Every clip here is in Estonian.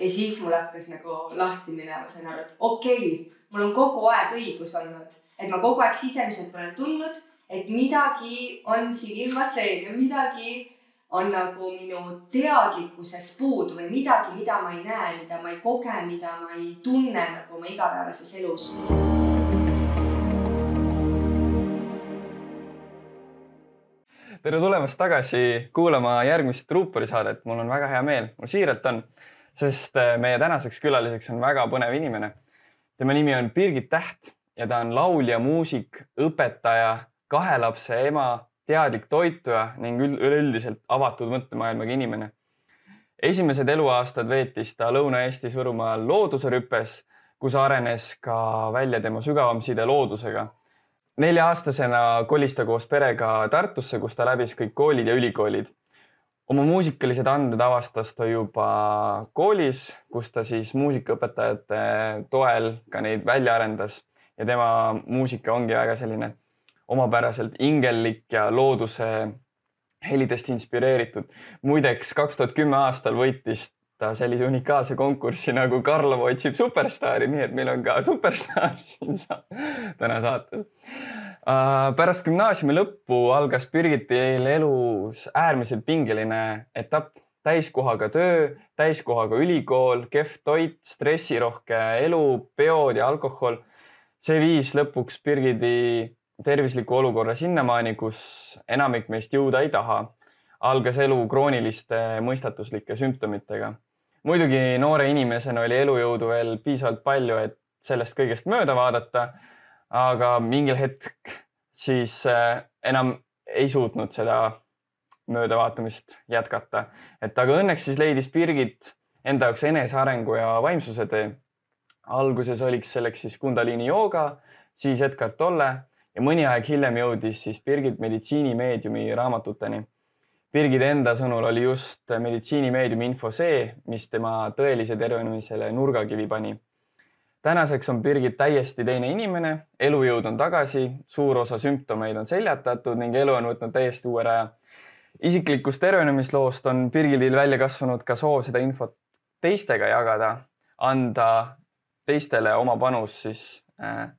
ja siis mul hakkas nagu lahti minema, sain aru, et okei okay,, mul on kogu aeg õigus olnud, et ma kogu aeg sisemiselt olen tundnud, et midagi on siin ilmas veel ja midagi on nagu minu teadlikkuses puudu või midagi, mida ma ei näe, mida ma ei koge, mida ma ei tunne nagu oma igapäevases elus. tere tulemast tagasi kuulama järgmist Ruupori saadet, mul on väga hea meel, mul siiralt on, sest äh, meie tänaseks külaliseks on väga põnev inimene. tema nimi on Birgit Täht ja ta on laulja, muusik, õpetaja, kahe lapse ema, teadlik toituja ning üleüldiselt avatud mõttemaailmaga inimene. esimesed eluaastad veetis ta Lõuna-Eesti Võrumaal looduse rüpes, kus arenes ka välja tema sügavam side loodusega nelja-aastasena kolis ta koos perega Tartusse, kus ta läbis kõik koolid ja ülikoolid. Oma muusikalised anded avastas ta juba koolis, kus ta siis muusikaõpetajate toel ka neid välja arendas ja tema muusika ongi väga selline omapäraselt ingellik ja looduse helidest inspireeritud. muideks kaks tuhat kümme aastal võitis ta sellise unikaalse konkursi nagu Karlov otsib superstaari, nii et meil on ka superstaar siin sa täna saates uh,. pärast gümnaasiumi lõppu algas Birgitil elus äärmiselt pingeline etapp, täiskohaga töö, täiskohaga ülikool, kehv toit, stressirohke elu, peod ja alkohol. see viis lõpuks Birgiti tervisliku olukorra sinnamaani, kus enamik meist jõuda ei taha algas elu krooniliste mõistatuslike sümptomitega muidugi noore inimesena oli elujõudu veel piisavalt palju, et sellest kõigest mööda vaadata. aga mingil hetk siis äh, enam ei suutnud seda möödavaatamist jätkata, et aga õnneks siis leidis Birgit enda jaoks enesearengu ja vaimsuse tee. alguses oliks selleks siis Kundalini jooga, siis Edgar Tolle ja mõni aeg hiljem jõudis siis Birgit meditsiinimeediumi raamatuteni Birgit enda sõnul oli just meditsiinimeediumi info see, mis tema tõelise tervenemisele nurgakivi pani. tänaseks on Birgit täiesti teine inimene, elujõud on tagasi, suur osa sümptomeid on seljatatud ning elu on võtnud täiesti uue raja. isiklikust tervenemisloost on Birgitil välja kasvanud ka soov seda infot teistega jagada, anda teistele oma panus siis äh,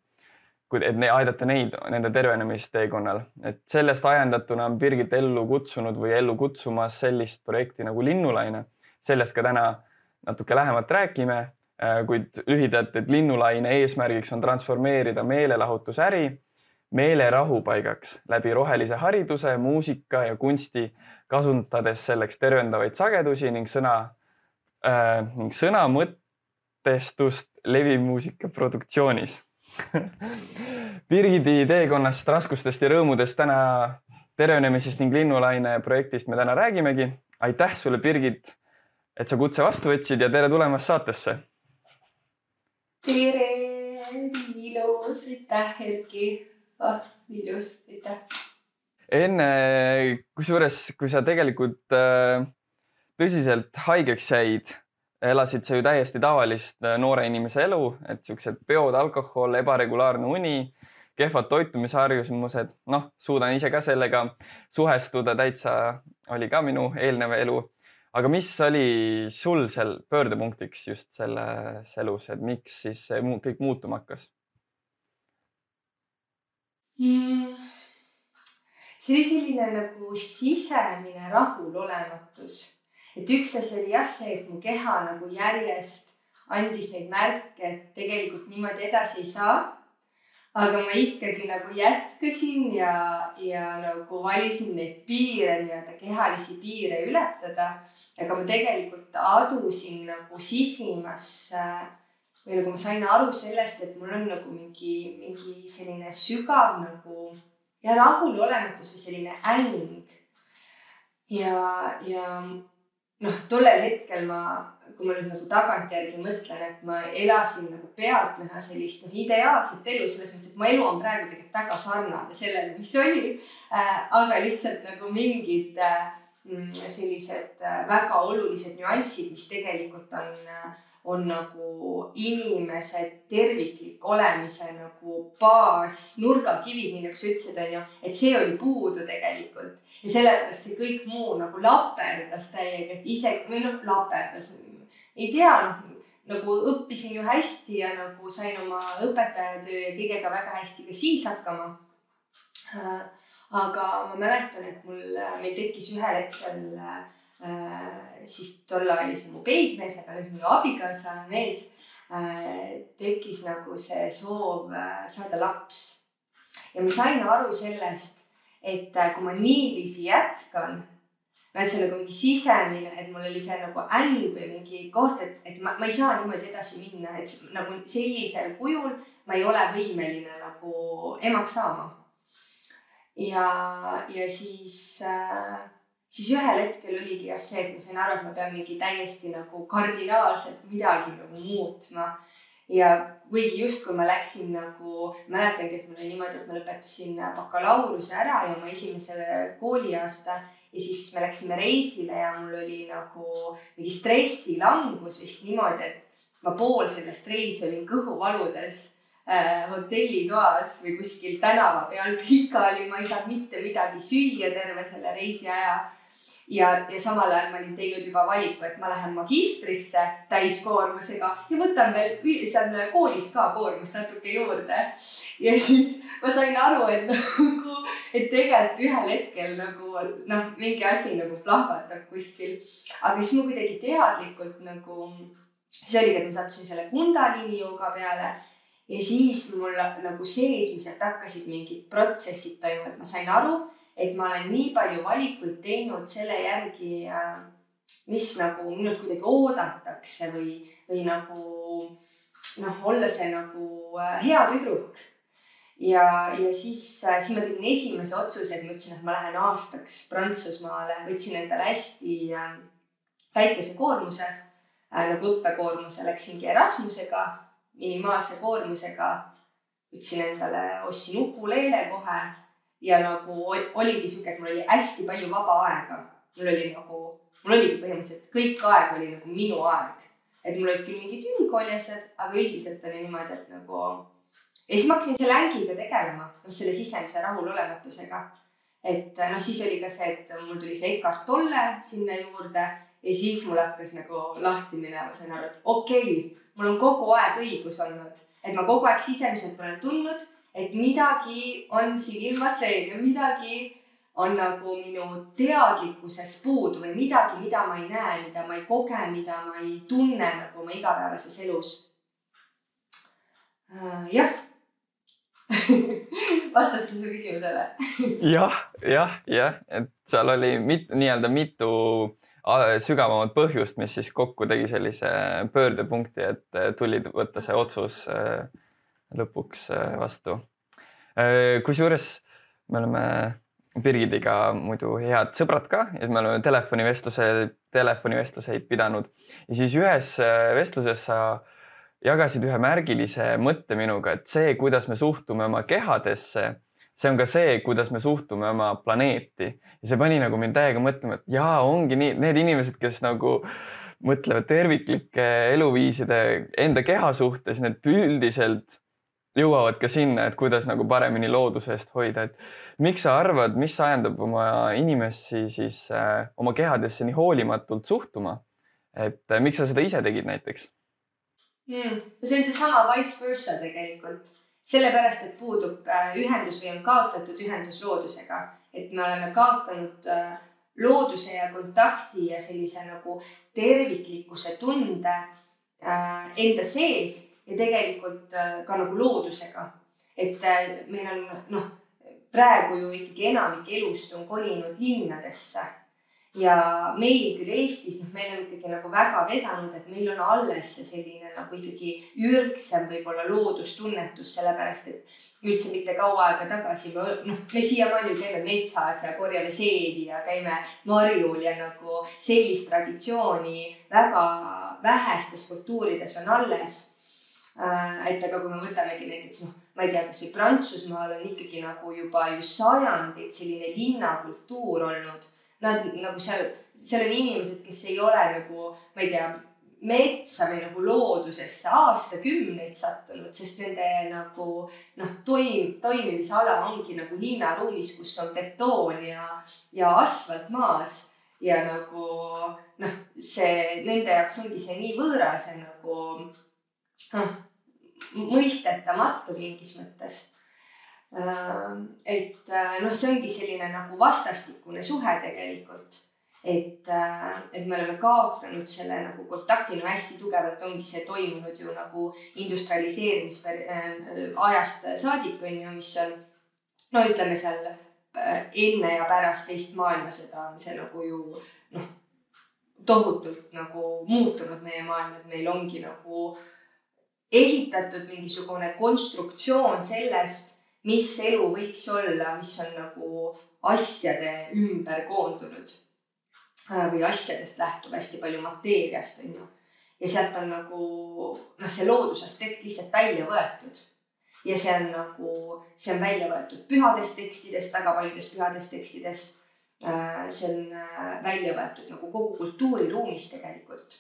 et ne, aidata neid nende tervenemisteekonnal, et sellest ajendatuna on Birgit ellu kutsunud või ellu kutsumas sellist projekti nagu Linnulaine. sellest ka täna natuke lähemalt räägime, äh, kuid lühidalt, et Linnulaine eesmärgiks on transformeerida meelelahutusäri meelerahupaigaks läbi rohelise hariduse, muusika ja kunsti, kasutades selleks tervendavaid sagedusi ning sõna äh, ning sõna mõtestust levimuusika produktsioonis Birgiti teekonnast, raskustest ja rõõmudest täna tervenemisest ning Linnulaine projektist me täna räägimegi. aitäh sulle, Birgit, et sa kutse vastu võtsid ja tere tulemast saatesse. tere, ilus, aitäh, Erki oh,. ilus, aitäh. enne, kusjuures, kui sa tegelikult äh, tõsiselt haigeks jäid elasid sa ju täiesti tavalist äh, noore inimese elu, et siuksed peod, alkohol, ebaregulaarne uni, kehvad toitumisharjumused, noh, suudan ise ka sellega suhestuda, täitsa oli ka minu eelnev elu. aga mis oli sul seal pöördepunktiks just selles elus, et miks siis see kõik muutuma hakkas mm.? see oli selline nagu sisemine rahulolematus et üks asi oli jah see, et mu keha nagu järjest andis neid märke, et tegelikult niimoodi edasi ei saa. aga ma ikkagi nagu jätkasin ja, ja nagu valisin neid piire, nii-öelda kehalisi piire ületada. aga ma tegelikult adusin nagu sisimas või nagu ma sain aru sellest, et mul on nagu mingi, mingi selline sügav nagu ja rahulolematus või selline äng. ja, ja noh, tollel hetkel ma, kui ma nüüd nagu tagantjärgi mõtlen, et ma elasin nagu pealtnäha sellist noh, ideaalset elu selles mõttes, et mu elu on praegu tegelikult väga sarnane sellele, mis oli äh,. aga lihtsalt nagu mingid äh, sellised äh, väga olulised nüansid, mis tegelikult on äh, on nagu inimese terviklik olemise nagu baas, nurgakivi, nii nagu sa ütlesid, on ju, et see oli puudu tegelikult. ja sellepärast see kõik muu nagu laperdas täiega, et ise või noh, laperdas. ei tea, noh nagu õppisin ju hästi ja nagu sain oma õpetajatöö ja kõigega väga hästi ka siis hakkama. Äh, aga ma mäletan, et mul, meil tekkis ühel hetkel äh, siis tol ajal oli see mu peigmees, aga nüüd minu abikaasa mees tekkis nagu see soov saada laps. ja ma sain aru sellest, et kui ma niiviisi jätkan vaid see nagu mingi sisemine, et mul oli see nagu äng või mingi koht, et, et ma, ma ei saa niimoodi edasi minna, et nagu sellisel kujul ma ei ole võimeline nagu emaks saama. ja, ja siis äh, siis ühel hetkel oligi jah see, et ma sain aru, et ma pean mingi täiesti nagu kardinaalselt midagi nagu muutma. ja kuigi justkui ma läksin nagu, mäletangi, et mul oli niimoodi, et ma lõpetasin bakalaureuse ära ja oma esimese kooliaasta ja siis me läksime reisile ja mul oli nagu mingi stressilangus vist niimoodi, et ma pool sellest reisi olin kõhuvaludes äh, hotellitoas või kuskil tänava peal pikali, ma ei saanud mitte midagi süüa terve selle reisi aja ja, ja samal ajal ma olin teinud juba valiku, et ma lähen magistrisse täiskoormusega ja võtan veel seal koolis ka koormust natuke juurde. ja siis ma sain aru, et nagu, et tegelikult ühel hetkel nagu noh, mingi asi nagu plahvatab kuskil. aga siis ma kuidagi teadlikult nagu, siis oligi, et ma sattusin selle Kundalini jooga peale ja siis mul nagu seesmiselt hakkasid mingid protsessid toimuma, et ma sain aru et ma olen nii palju valikuid teinud selle järgi, äh, mis nagu minult kuidagi oodatakse või, või nagu noh, olla see nagu äh, hea tüdruk. ja, ja siis, äh, siis ma tegin esimese otsuse, et ma ütlesin, et ma lähen aastaks Prantsusmaale, võtsin endale hästi väikese koormuse nagu õppekoormuse, läksingi Erasmusega, minimaalse koormusega. võtsin endale, ostsin ukuleele kohe ja nagu oligi sihuke, et mul oli hästi palju vaba aega. mul oli nagu, mul oligi põhimõtteliselt kõik aeg oli nagu minu aeg. et mul olid küll mingid ülikooli asjad, aga üldiselt oli niimoodi, et nagu. ja siis ma hakkasin selle ängiga tegelema, noh selle sisemise rahulolematusega. et noh, siis oli ka see, et mul tuli see Eckart Tolle sinna juurde ja siis mul hakkas nagu lahti minema, sain aru, et okei okay,, mul on kogu aeg õigus olnud, et ma kogu aeg sisemiselt olen tundnud et midagi on siin ilmas veel ja midagi on nagu minu teadlikkuses puudu või midagi, mida ma ei näe, mida ma ei koge, mida ma ei tunne nagu oma igapäevases elus. Uh,. jah. Vastas see su küsimusele. Jah, jah, jah, et seal oli mit, nii-öelda mitu sügavamat põhjust, mis siis kokku tegi sellise pöördepunkti, et tuli võtta see otsus äh, lõpuks äh, vastu. Äh, kusjuures me oleme Birgidiga muidu head sõbrad ka ja me oleme telefonivestluse, telefonivestluseid pidanud ja siis ühes äh, vestluses sa jagasid ühe märgilise mõtte minuga, et see, kuidas me suhtume oma kehadesse, see on ka see, kuidas me suhtume oma planeeti ja see pani nagu mind täiega mõtlema, et jaa, ongi nii, need inimesed, kes nagu mõtlevad terviklike eluviiside enda keha suhtes, need üldiselt jõuavad ka sinna, et kuidas nagu paremini looduse eest hoida, et miks sa arvad, mis ajendab oma inimesi siis äh, oma kehadesse nii hoolimatult suhtuma? et äh, miks sa seda ise tegid näiteks mm,? no see on seesama vice versa tegelikult, sellepärast et puudub äh, ühendus või on kaotatud ühendus loodusega, et me oleme kaotanud äh, looduse ja kontakti ja sellise nagu terviklikkuse tunde äh, enda sees ja tegelikult äh, ka nagu loodusega. et äh, meil on noh, praegu ju ikkagi enamik elust on kolinud linnadesse ja meil küll Eestis, noh, meil on ikkagi nagu väga vedanud, et meil on alles see selline nagu ikkagi ürgsem võib-olla loodustunnetus, sellepärast et üldse mitte kaua aega tagasi, noh, me siiamaani käime metsas ja korjame seedi ja käime marjul ja nagu sellist traditsiooni väga vähestes kultuurides on alles et aga kui me võtamegi näiteks noh, ma ei tea, kasvõi Prantsusmaal on ikkagi nagu juba ju sajandeid selline linnakultuur olnud. Nad nagu seal, seal on inimesed, kes ei ole nagu, ma ei tea, metsa või nagu loodusesse aastakümneid sattunud, sest nende nagu noh, toim, toimimisala ongi nagu linnaruumis, kus on betoon ja, ja asfalt maas ja nagu noh, see nende jaoks ongi see nii võõras ja nagu mõistetamatu mingis mõttes. et noh, see ongi selline nagu vastastikune suhe tegelikult et, et me oleme kaotanud selle nagu kontakti, no hästi tugevalt ongi see toimunud ju nagu industrialiseerimisajast saadik on ju, mis on no ütleme seal enne ja pärast teist maailmasõda on see nagu ju noh, tohutult nagu muutunud meie maailm, et meil ongi nagu ehitatud mingisugune konstruktsioon sellest, mis elu võiks olla, mis on nagu asjade ümber koondunud äh, või asjadest lähtub hästi palju mateeriast, on ju. ja sealt on nagu noh, see loodusaspekt lihtsalt välja võetud ja see on nagu, see on välja võetud pühadest tekstidest, väga paljudest pühadest tekstidest. Äh, see on äh, välja võetud nagu kogu kultuuriruumis tegelikult.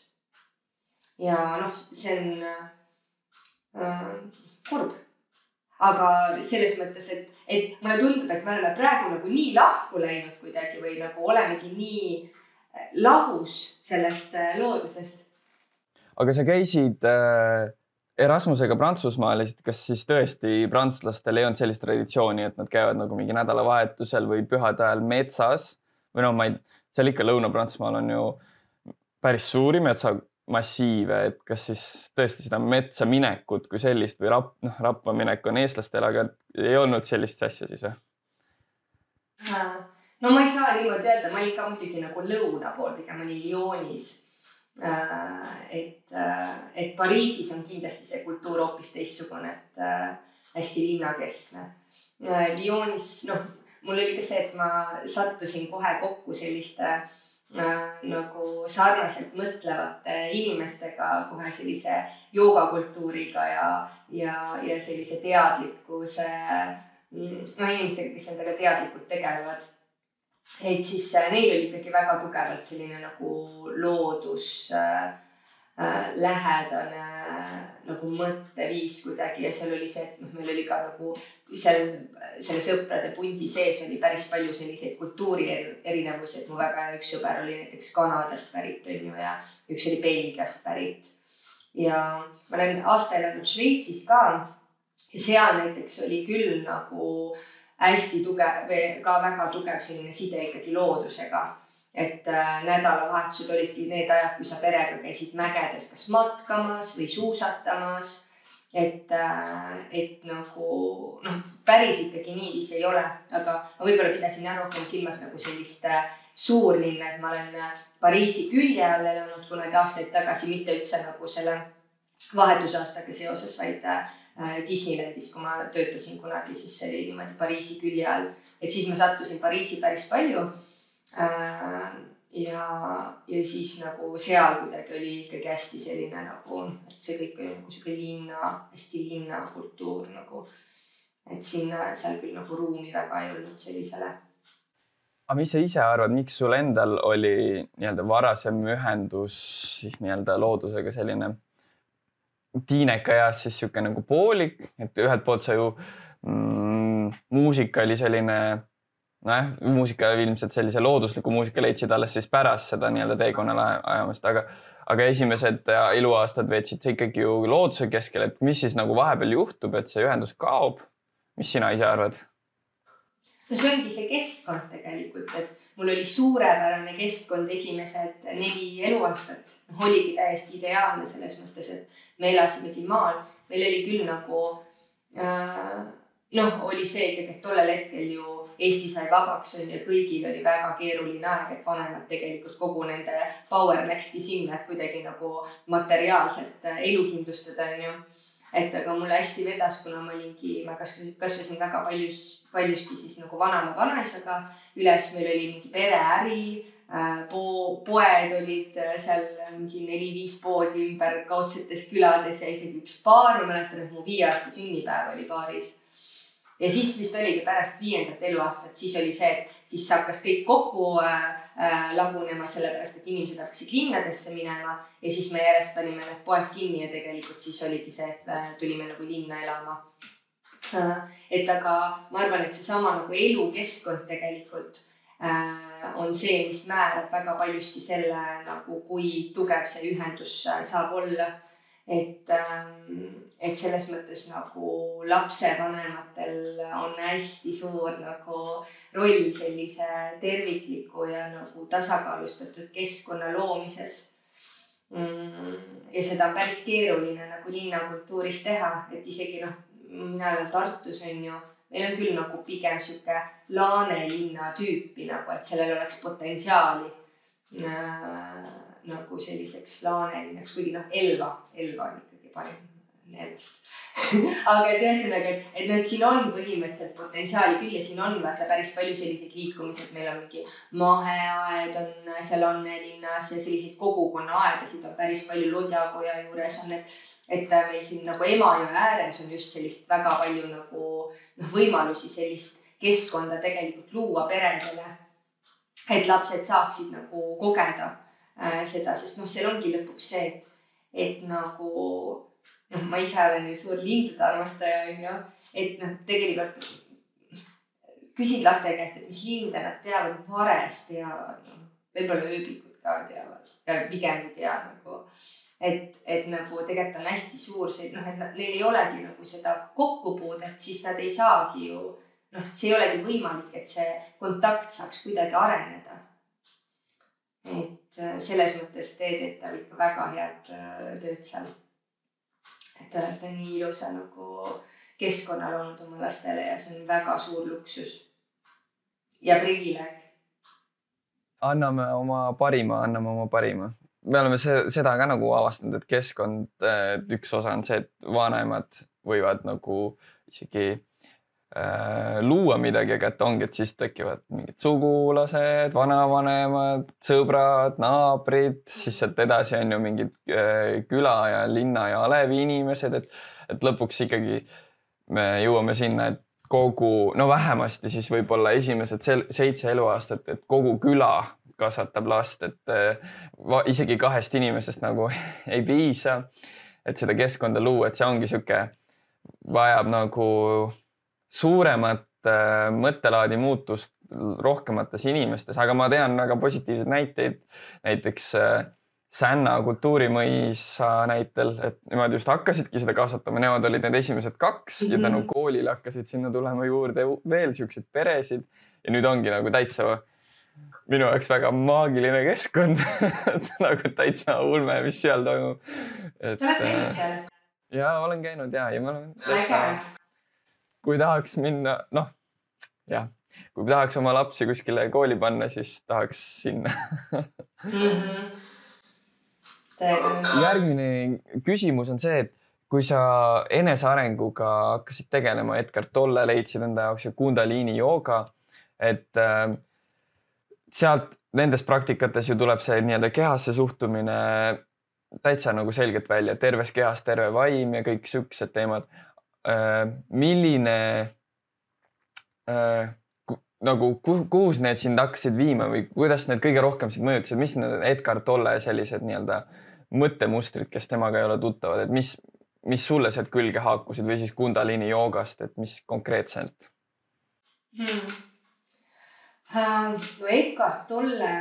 ja noh, see on kurb. aga selles mõttes, et, et mulle tundub, et me oleme praegu nagu nii lahku läinud kuidagi või nagu olemegi nii äh, lahus sellest loodusest. aga sa käisid äh Erasmusega Prantsusmaal, kas siis tõesti prantslastel ei olnud sellist traditsiooni, et nad käivad nagu mingi nädalavahetusel või pühade ajal metsas või noh, ma ei, seal ikka Lõuna-Prantsusmaal on ju päris suuri metsamassiive, et kas siis tõesti seda metsa minekut kui sellist või rap, noh, rappa minek on eestlastel, aga ei olnud sellist asja siis või? no ma ei saa niimoodi öelda, ma olin ka muidugi nagu lõuna pool, pigem olin Lyonis Äh, et, äh, et Pariisis on kindlasti see kultuur hoopis teistsugune, et äh, hästi linnakeskne. Lyonis, noh, mul oli ka see, et ma sattusin kohe kokku selliste äh, nagu sarnaselt mõtlevate inimestega, kohe sellise joogakultuuriga ja, ja, ja sellise teadlikkuse, mm, no inimestega, kes endaga teadlikult tegelevad. Et siis äh, neil oli ikkagi väga tugevalt selline nagu loodus äh, äh, lähedane nagu mõtteviis kuidagi ja seal oli see, et noh, meil oli ka nagu seal selle sõprade pundi sees oli päris palju selliseid kultuuri erinevusi, et mu väga hea üks sõber oli näiteks Kanadast pärit on ju ja üks oli Belgiast pärit. ja ma olen aasta elanud Šveitsis ka ja seal näiteks oli küll nagu äh, hästi tugev või ka väga tugev selline side ikkagi loodusega. Et äh, nädalavahetused olidki need ajad, kui sa perega käisid mägedes kas matkamas või suusatamas. et äh,, et nagu noh, päris ikkagi niiviisi ei ole, aga ma võib-olla pidasin jah rohkem silmas nagu sellist äh, suurlinna, et ma olen Pariisi külje all elanud kunagi aastaid tagasi, mitte üldse nagu selle vahetusaastaga seoses, vaid Disneylandis, kui ma töötasin kunagi, siis see oli niimoodi Pariisi külje all. et siis ma sattusin Pariisi päris palju. Äh, ja, ja siis nagu seal kuidagi oli ikkagi hästi selline nagu, et see kõik oli nagu sihuke linna, hästi linnakultuur nagu. et sinna, seal küll nagu ruumi väga ei olnud sellisele aga mis sa ise arvad, miks sul endal oli nii-öelda varasem ühendus siis nii-öelda loodusega selline tiineka eas siis sihuke nagu poolik, et ühelt poolt sa ju mm, muusika oli selline nojah, muusika ilmselt sellise loodusliku muusika leidsid alles siis pärast seda nii-öelda teekonnale ajamist, aga, aga esimesed eluaastad veetsid sa ikkagi ju looduse keskel, et mis siis nagu vahepeal juhtub, et see ühendus kaob? mis sina ise arvad? no see ongi see keskkond tegelikult, et mul oli suurepärane keskkond esimesed neli eluaastat. noh, oligi täiesti ideaalne selles mõttes, et me elasimegi maal, meil oli küll nagu äh, noh, oli see ikkagi, tollel hetkel ju Eesti sai vabaks on ju, kõigil oli väga keeruline aeg, et vanemad tegelikult kogu nende power läkski sinna, et kuidagi nagu materiaalselt äh, elu kindlustada, on ju. et aga mulle hästi vedas, kuna ma olingi, ma kasvasin, kasvasin väga paljus, paljuski siis nagu vanaema vanaisaga üles, meil oli mingi pereäri Äh, po-, poed olid äh, seal mingi neli-viis poodi ümber kaudsetes külades ja isegi üks baar, ma mäletan, et mu viie aasta sünnipäev oli baaris. Ja siis vist oligi pärast viiendat eluaastat, siis oli see, et siis hakkas kõik kokku äh, äh, lagunema, sellepärast et inimesed hakkasid linnadesse minema ja siis me järjest panime need poed kinni ja tegelikult siis oligi see, et äh, tulime nagu linna elama äh,. et aga ma arvan, et seesama nagu elukeskkond tegelikult äh, on see, mis määrab väga paljuski selle nagu, kui tugev see ühendus äh, saab olla. et, ähm, et selles mõttes nagu lapsevanematel on hästi suur nagu roll sellise tervikliku ja nagu tasakaalustatud keskkonna loomises. Mm, ja seda on päris keeruline nagu linnakultuuris teha, et isegi noh, mina olen Tartus on ju meil on küll nagu pigem sihuke laanelinna tüüpi nagu, et sellel oleks potentsiaali äh, nagu selliseks laanelinnaks, kuigi noh, Elva, Elva on ikkagi parim nendest aga et ühesõnaga, et, et noh, et siin on põhimõtteliselt potentsiaali küll ja siin on vaata päris palju selliseid liikumisi, et meil on mingi maheaed on seal Annelinnas ja selliseid kogukonnaaedasid on päris palju Lodjakoja juures on, et, et meil siin nagu Emajõe ääres on just sellist väga palju nagu noh, võimalusi sellist keskkonda tegelikult luua peredele. et lapsed saaksid nagu kogeda äh, seda, sest noh, seal ongi lõpuks see, et nagu noh, ma ise olen ju suur lindude armastaja, onju, et noh, tegelikult küsid laste käest, et mis linde nad teavad, varest teavad, noh, võib-olla ööbikud ka teavad, pigem ei tea nagu. et, et nagu tegelikult on hästi suur see, noh, et neil ei olegi nagu seda kokkupuudet, siis nad ei saagi ju, noh, see ei olegi võimalik, et see kontakt saaks kuidagi areneda. et äh, selles mõttes te teete ikka väga head äh, tööd seal et te olete nii ilusa nagu keskkonna loonud oma lastele ja see on väga suur luksus ja privileeg. anname oma parima, anname oma parima. me oleme se seda ka nagu avastanud, et keskkond, üks osa on see, et vanaemad võivad nagu isegi luua midagi, aga et ongi, et siis tekivad mingid sugulased, vanavanemad, sõbrad, naabrid, siis sealt edasi on ju mingid äh, küla ja linna ja alevi inimesed, et, et lõpuks ikkagi me jõuame sinna, et kogu, no vähemasti siis võib-olla esimesed seitse eluaastat, et kogu küla kasvatab last, et va, isegi kahest inimesest nagu ei piisa, et seda keskkonda luua, et see ongi sihuke, vajab nagu suuremat äh, mõttelaadi muutust rohkemates inimestes, aga ma tean väga positiivseid näiteid. näiteks äh, Sänna kultuurimõisa näitel, et nemad just hakkasidki seda kasvatama, nemad olid need esimesed kaks mm -hmm. ja tänu mhm. koolile hakkasid sinna tulema juurde veel siukseid peresid ja nüüd ongi nagu täitsa minu jaoks väga maagiline keskkond nagu täitsa ulme, mis seal toimub. sa oled käinud äh, seal? ja olen käinud ja, ja ma olen. äge kui tahaks minna, noh jah, kui tahaks oma lapsi kuskile kooli panna, siis tahaks sinna mm. -hmm. järgmine küsimus on see, et kui sa enesearenguga hakkasid tegelema, Edgar Tolle leidsid enda jaoks ja Kundaliini jooga, et äh, sealt nendes praktikates ju tuleb see nii-öelda kehasse suhtumine täitsa nagu selgelt välja, terves kehas terve vaim ja kõik siuksed teemad. Äh, milline äh, nagu kuhu need sind hakkasid viima või kuidas need kõige rohkem sind mõjutasid, mis need Edgar Tolle sellised nii-öelda mõttemustrid, kes temaga ei ole tuttavad, et mis, mis sulle sealt külge haakusid või siis Kundalini joogast, et mis konkreetselt hmm.? Uh, no Edgar Tolle,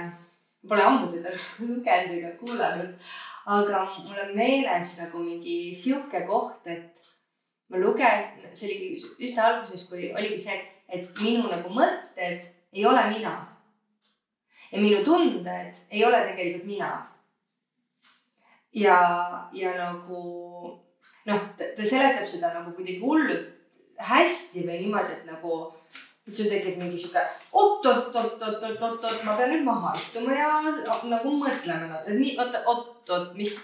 pole ammu teda lugenud ega kuulanud, aga mul on meeles nagu mingi sihuke koht, et ma lugen, see oligi üsna alguses, kui oligi see, et minu nagu mõtted ei ole mina. ja minu tunded ei ole tegelikult mina. ja, ja nagu noh, ta seletab seda nagu kuidagi hullult hästi või niimoodi, et nagu, et sul tekib mingi sihuke oot-oot-oot-oot-oot-oot, ma pean nüüd maha istuma ja nagu mõtlema, et nii oot-oot, mis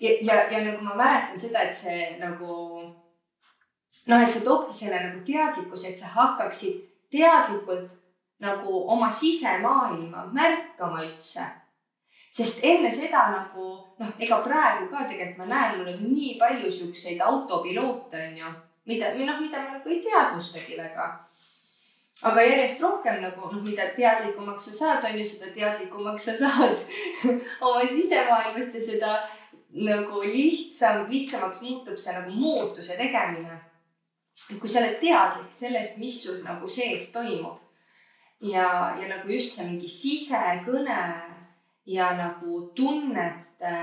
ja, ja, ja nagu ma mäletan seda, et see nagu noh, et see toobki selle nagu teadlikkuse, et sa hakkaksid teadlikult nagu oma sisemaailma märkama üldse. sest enne seda nagu noh, ega praegu ka tegelikult ma näen, mul on nii palju siukseid autopiloote onju, mida, või noh, mida ma nagu ei teadvustagi väga. aga järjest rohkem nagu noh, mida teadlikumaks sa saad, on ju, seda teadlikumaks sa saad oma sisemaailmast ja seda nagu lihtsam, lihtsamaks muutub see nagu muutuse tegemine kui sa oled teadlik sellest, mis sul nagu sees toimub, ja, ja nagu just see mingi sisekõne ja nagu tunnete,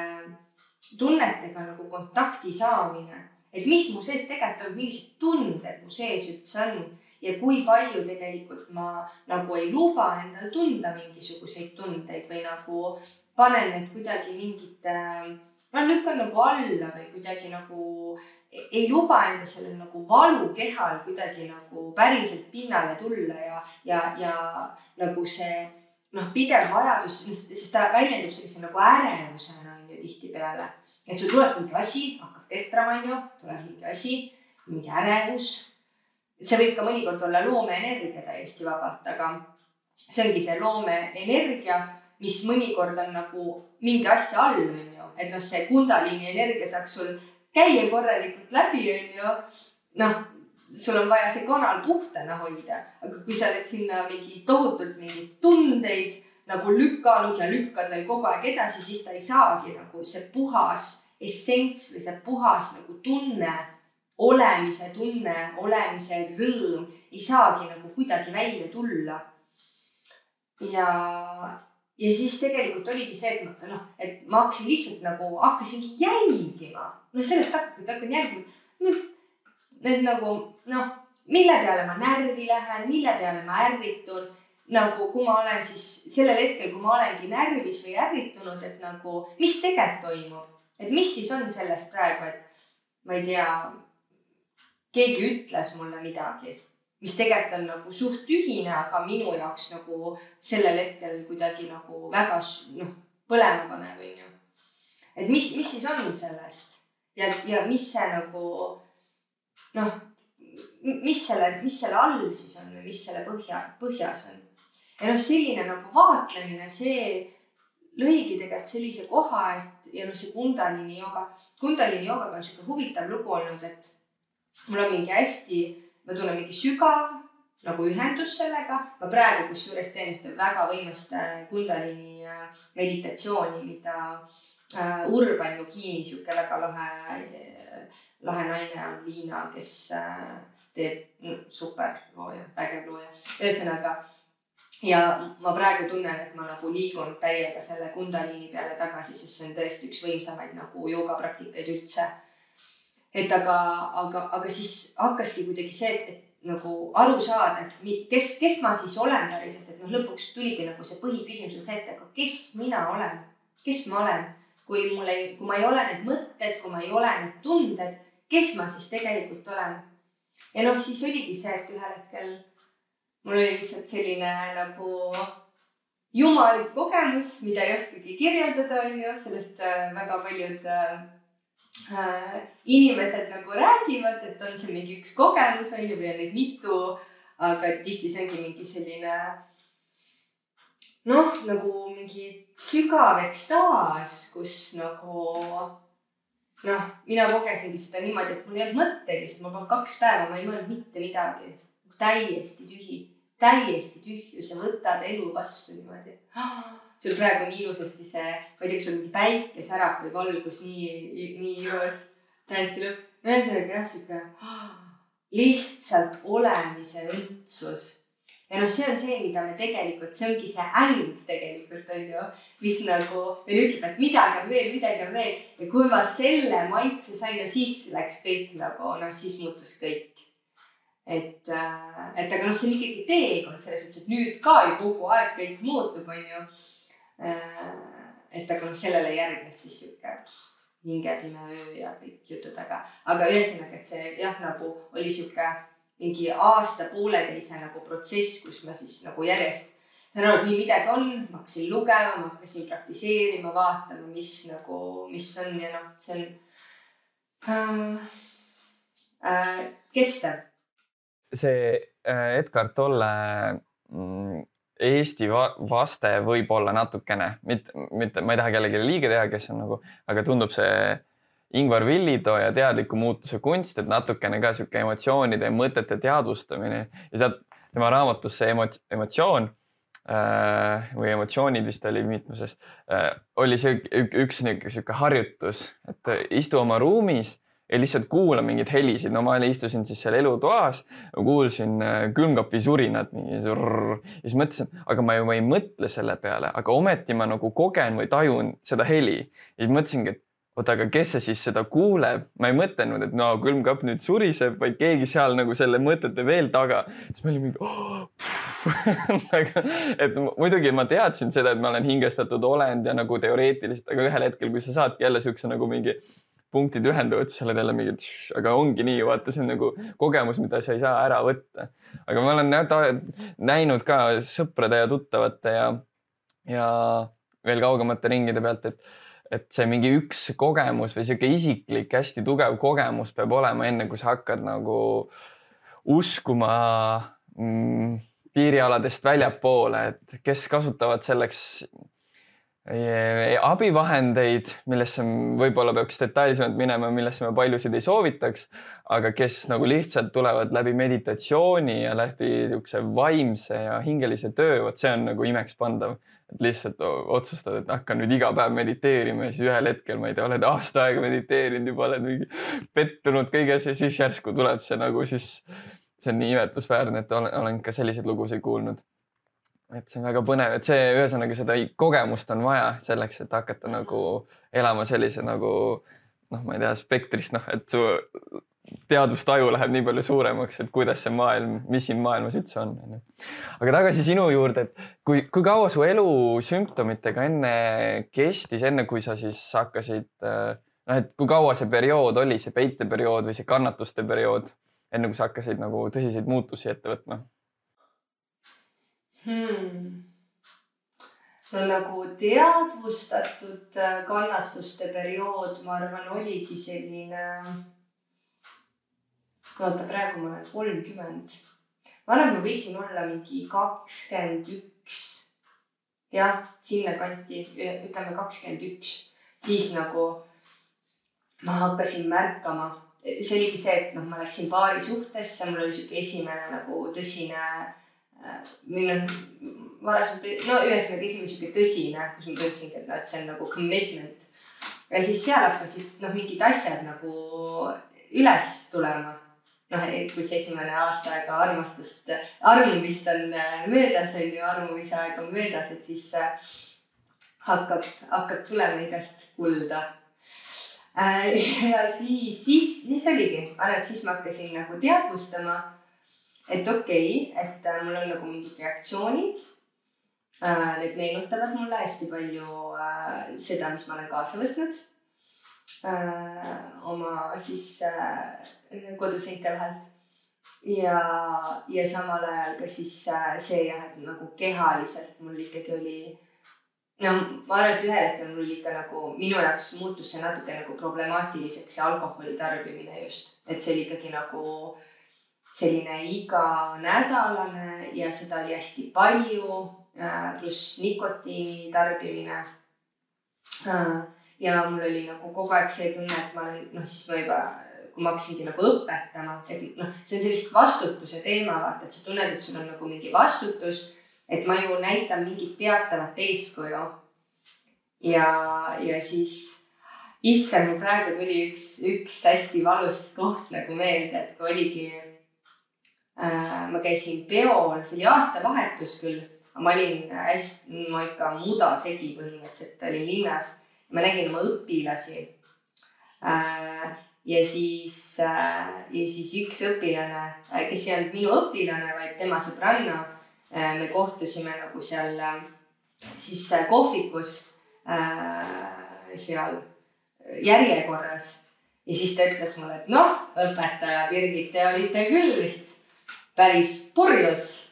tunnetega nagu kontakti saamine. et mis mu sees tegelikult on, millised tunded mu sees üldse on ja kui palju tegelikult ma nagu ei luba endal tunda mingisuguseid tundeid või nagu panen need kuidagi mingite, ma lükkan nagu alla või kuidagi nagu ei luba enda sellel nagu valukehal kuidagi nagu päriselt pinnale tulla ja, ja, ja nagu see noh, pidev vajadus, sest ta väljendub sellise nagu ärevusena on ju tihtipeale. et sul tuleb mingi asi, hakkab ketrama, on ju, tuleb mingi asi, mingi ärevus. see võib ka mõnikord olla loomeenergia täiesti vabalt, aga see ongi see loomeenergia, mis mõnikord on nagu mingi asja all, on ju. Et noh, see kundaliini energia saaks sul käia korralikult läbi, on ju. noh, sul on vaja see kanal puhtana hoida, aga kui sa oled sinna mingi tohutult mingeid tundeid nagu lükanud ja lükkad veel kogu aeg edasi, siis ta ei saagi nagu see puhas essents või see puhas nagu tunne, olemise tunne, olemise rõõm ei saagi nagu kuidagi välja tulla. ja, ja siis tegelikult oligi see, et ma noh, et ma hakkasin lihtsalt nagu hakkasingi jälgima, noh sellest hakkasin, hakkan jälgima. Et nagu noh, mille peale ma närvi lähen, mille peale ma ärritun. nagu kui ma olen siis sellel hetkel, kui ma olengi närvis või ärritunud, et nagu, mis tegelikult toimub, et mis siis on sellest praegu, et ma ei tea, keegi ütles mulle midagi, mis tegelikult on nagu suht tühine, aga minu jaoks nagu sellel hetkel kuidagi nagu väga noh, põlema panev, onju. et mis, mis siis on sellest ja, ja mis see nagu noh, mis selle, mis selle all siis on või mis selle põhja, põhjas on. ja noh, selline nagu vaatlemine, see lõigi tegelikult sellise koha, et ja noh, see Kundalini jooga, Kundalini joogaga on sihuke huvitav lugu olnud, et mul on mingi hästi, ma tunnen mingi sügav nagu ühendus sellega. ma praegu kusjuures teen ühte väga võimast äh, Kundalini äh, meditatsiooni, mida uh, Urban Yogini, sihuke väga lahe lahe naine on Liina, kes äh, teeb super looja, vägev looja. ühesõnaga ja ma praegu tunnen, et ma nagu liigun täiega selle Kundaliini peale tagasi, sest see on tõesti üks võimsamaid nagu joogapraktikaid üldse. Et aga, aga, aga siis hakkaski kuidagi see, et, et nagu aru saada, et kes, kes ma siis olen päriselt, et noh, lõpuks tuligi nagu see põhiküsimus on see, et aga kes mina olen, kes ma olen, kui mul ei, kui ma ei ole need mõtted, kui ma ei ole need tunded kes ma siis tegelikult olen. ja noh, siis oligi see, et ühel hetkel mul oli lihtsalt selline nagu jumalik kogemus, mida ei oskagi kirjeldada, on ju, sellest äh, väga paljud äh, inimesed nagu räägivad, et on see mingi üks kogemus, on ju, või on neid mitu. aga tihti see ongi mingi selline noh, nagu mingi sügav ekstaas, kus nagu noh, mina kogesingi seda niimoodi, et mul ei olnud mõttegi, sest ma polnud kaks päeva, ma ei mõelnud mitte midagi. täiesti tühi, täiesti tühjus ja võtad elu vastu niimoodi. Sul praegu nii ilusasti see, ma ei tea, kas sul mingi päike särab või valgus nii, nii ilus, täiesti lõpp. ühesõnaga jah, sihuke lihtsalt olemise õndsus ja noh, see on see, mida me tegelikult, see ongi see äng tegelikult on ju, mis nagu meil ütleb, et midagi on veel, midagi on veel ja kui ma selle maitse sain, no siis läks kõik nagu noh, siis muutus kõik. et, äh, et aga noh, see on ikkagi teekond selles mõttes, et nüüd ka ju kogu aeg kõik muutub, on ju. Äh, et aga noh, sellele järgnes siis sihuke hingepime öö ja kõik jutud, aga, aga ühesõnaga, et see jah, nagu oli sihuke mingi aasta-pooleteise nagu protsess, kus ma siis nagu järjest sain aru, et nii midagi on, ma hakkasin lugema, ma hakkasin praktiseerima, vaatama, mis nagu, mis on ja noh, see on äh, äh, kestev. see äh, Edgar Tolle mm, Eesti va vaste võib olla natukene, mitte, mitte, ma ei taha kellelegi liiga teha, kes on nagu, aga tundub see Ingvar Villitoo ja teadliku muutuse kunst, et natukene ka sihuke emotsioonide ja mõtete teadvustamine ja sealt tema raamatus see emot-, emotsioon äh, või emotsioonid vist oli mitmuses äh,, oli see üks niisugune harjutus, et istu oma ruumis ja lihtsalt kuulan mingeid helisid, no ma istusin siis seal elutoas, kuulsin äh, külmkapi surinat mingi surr ja siis mõtlesin, aga ma ju ei mõtle selle peale, aga ometi ma nagu kogen või tajun seda heli. ja siis mõtlesingi, et oota, aga kes see siis seda kuuleb, ma ei mõtelnud, et no külmkapp nüüd suriseb, vaid keegi seal nagu selle mõtete veel taga. siis ma olin mingi oh,, et muidugi ma teadsin seda, et ma olen hingestatud olend ja nagu teoreetiliselt, aga ühel hetkel, kui sa saadki jälle siukse nagu mingi punktid ühenduvad, siis sa oled jälle mingi, aga ongi nii, vaata, see on nagu kogemus, mida sa ei saa ära võtta. aga ma olen näinud ka sõprade ja tuttavate ja, ja veel kaugemate ringide pealt, et, et see mingi üks kogemus või sihuke isiklik hästi tugev kogemus peab olema, enne kui sa hakkad nagu uskuma mm, piirialadest väljapoole, et kes kasutavad selleks abivahendeid, millesse võib-olla peaks detailsemalt minema, millesse ma paljusid ei soovitaks, aga kes nagu lihtsalt tulevad läbi meditatsiooni ja läbi niisuguse vaimse ja hingelise töö, vot see on nagu imekspandav. et lihtsalt otsustad, et hakkan nüüd iga päev mediteerima ja siis ühel hetkel, ma ei tea, oled aasta aega mediteerinud, juba oled mingi pettunud kõiges ja siis järsku tuleb see nagu siis, see on nii imetlusväärne, et olen ka selliseid lugusid kuulnud et see on väga põnev, et see ühesõnaga seda kogemust on vaja selleks, et hakata nagu elama sellise nagu noh, ma ei tea, spektrist, noh, et su teadvustaju läheb nii palju suuremaks, et kuidas see maailm, mis siin maailmas üldse on, onju. aga tagasi sinu juurde, et kui, kui kaua su elu sümptomitega enne kestis, enne kui sa siis hakkasid noh, et kui kaua see periood oli, see peiteperiood või see kannatuste periood, enne kui sa hakkasid nagu tõsiseid muutusi ette võtma hmm.? no nagu teadvustatud äh, kannatuste periood, ma arvan, oligi selline. vaata, praegu ma olen kolmkümmend. arvan, ma võisin olla mingi kakskümmend üks. jah, sinnakanti, ütleme kakskümmend üks, siis nagu ma hakkasin märkama see oligi see, et noh, ma läksin paari suhtesse, mul oli sihuke esimene nagu tõsine või noh, varasemalt, no ühesõnaga esimene sihuke tõsine, kus ma tundsingi, et noh, et see on nagu commitment. ja siis seal hakkasid noh, mingid asjad nagu üles tulema. noh, et kus esimene aasta aega armastust, armumist on äh, möödas, on ju, armumise aeg on möödas, et siis äh, hakkab, hakkab tulema igast kulda äh, ja siis, siis, siis oligi, arvan, et siis ma hakkasin nagu teadvustama et okei okay,, et äh, mul on nagu mingid reaktsioonid äh,. Need meenutavad mulle hästi palju äh, seda, mis ma olen kaasa võtnud oma siis koduseinte vahelt. ja, ja samal ajal ka siis see jah, et nagu kehaliselt mul ikkagi oli noh, ma arvan, et ühel hetkel mul ikka nagu minu jaoks muutus see natuke nagu problemaatiliseks, see alkoholi tarbimine just, et see oli ikkagi nagu äh, selline iganädalane ja seda oli hästi palju, äh, pluss nikotiini tarbimine. Äh, ja mul oli nagu kogu aeg see tunne, et ma olen, noh, siis ma juba, kui ma hakkasingi nagu õpetama, et noh, see on sellist vastutuse teema, vaata, et sa tunned, et sul on nagu mingi vastutus, et ma ju näitan mingit teatavat eeskuju. ja, ja siis issand, mul praegu tuli üks, üks hästi valus koht nagu meelde, et kui oligi ma käisin peol, see oli aastavahetus küll, ma olin hästi, no ikka mudasegi põhimõtteliselt, olin linnas. ma nägin oma õpilasi. Äh, ja siis, äh, ja siis üks õpilane, kes ei olnud minu õpilane, vaid tema sõbranna. me kohtusime nagu seal siis kohvikus seal järjekorras ja siis ta ütles mulle, et noh, õpetaja Birgit, te olite küll vist päris purjus.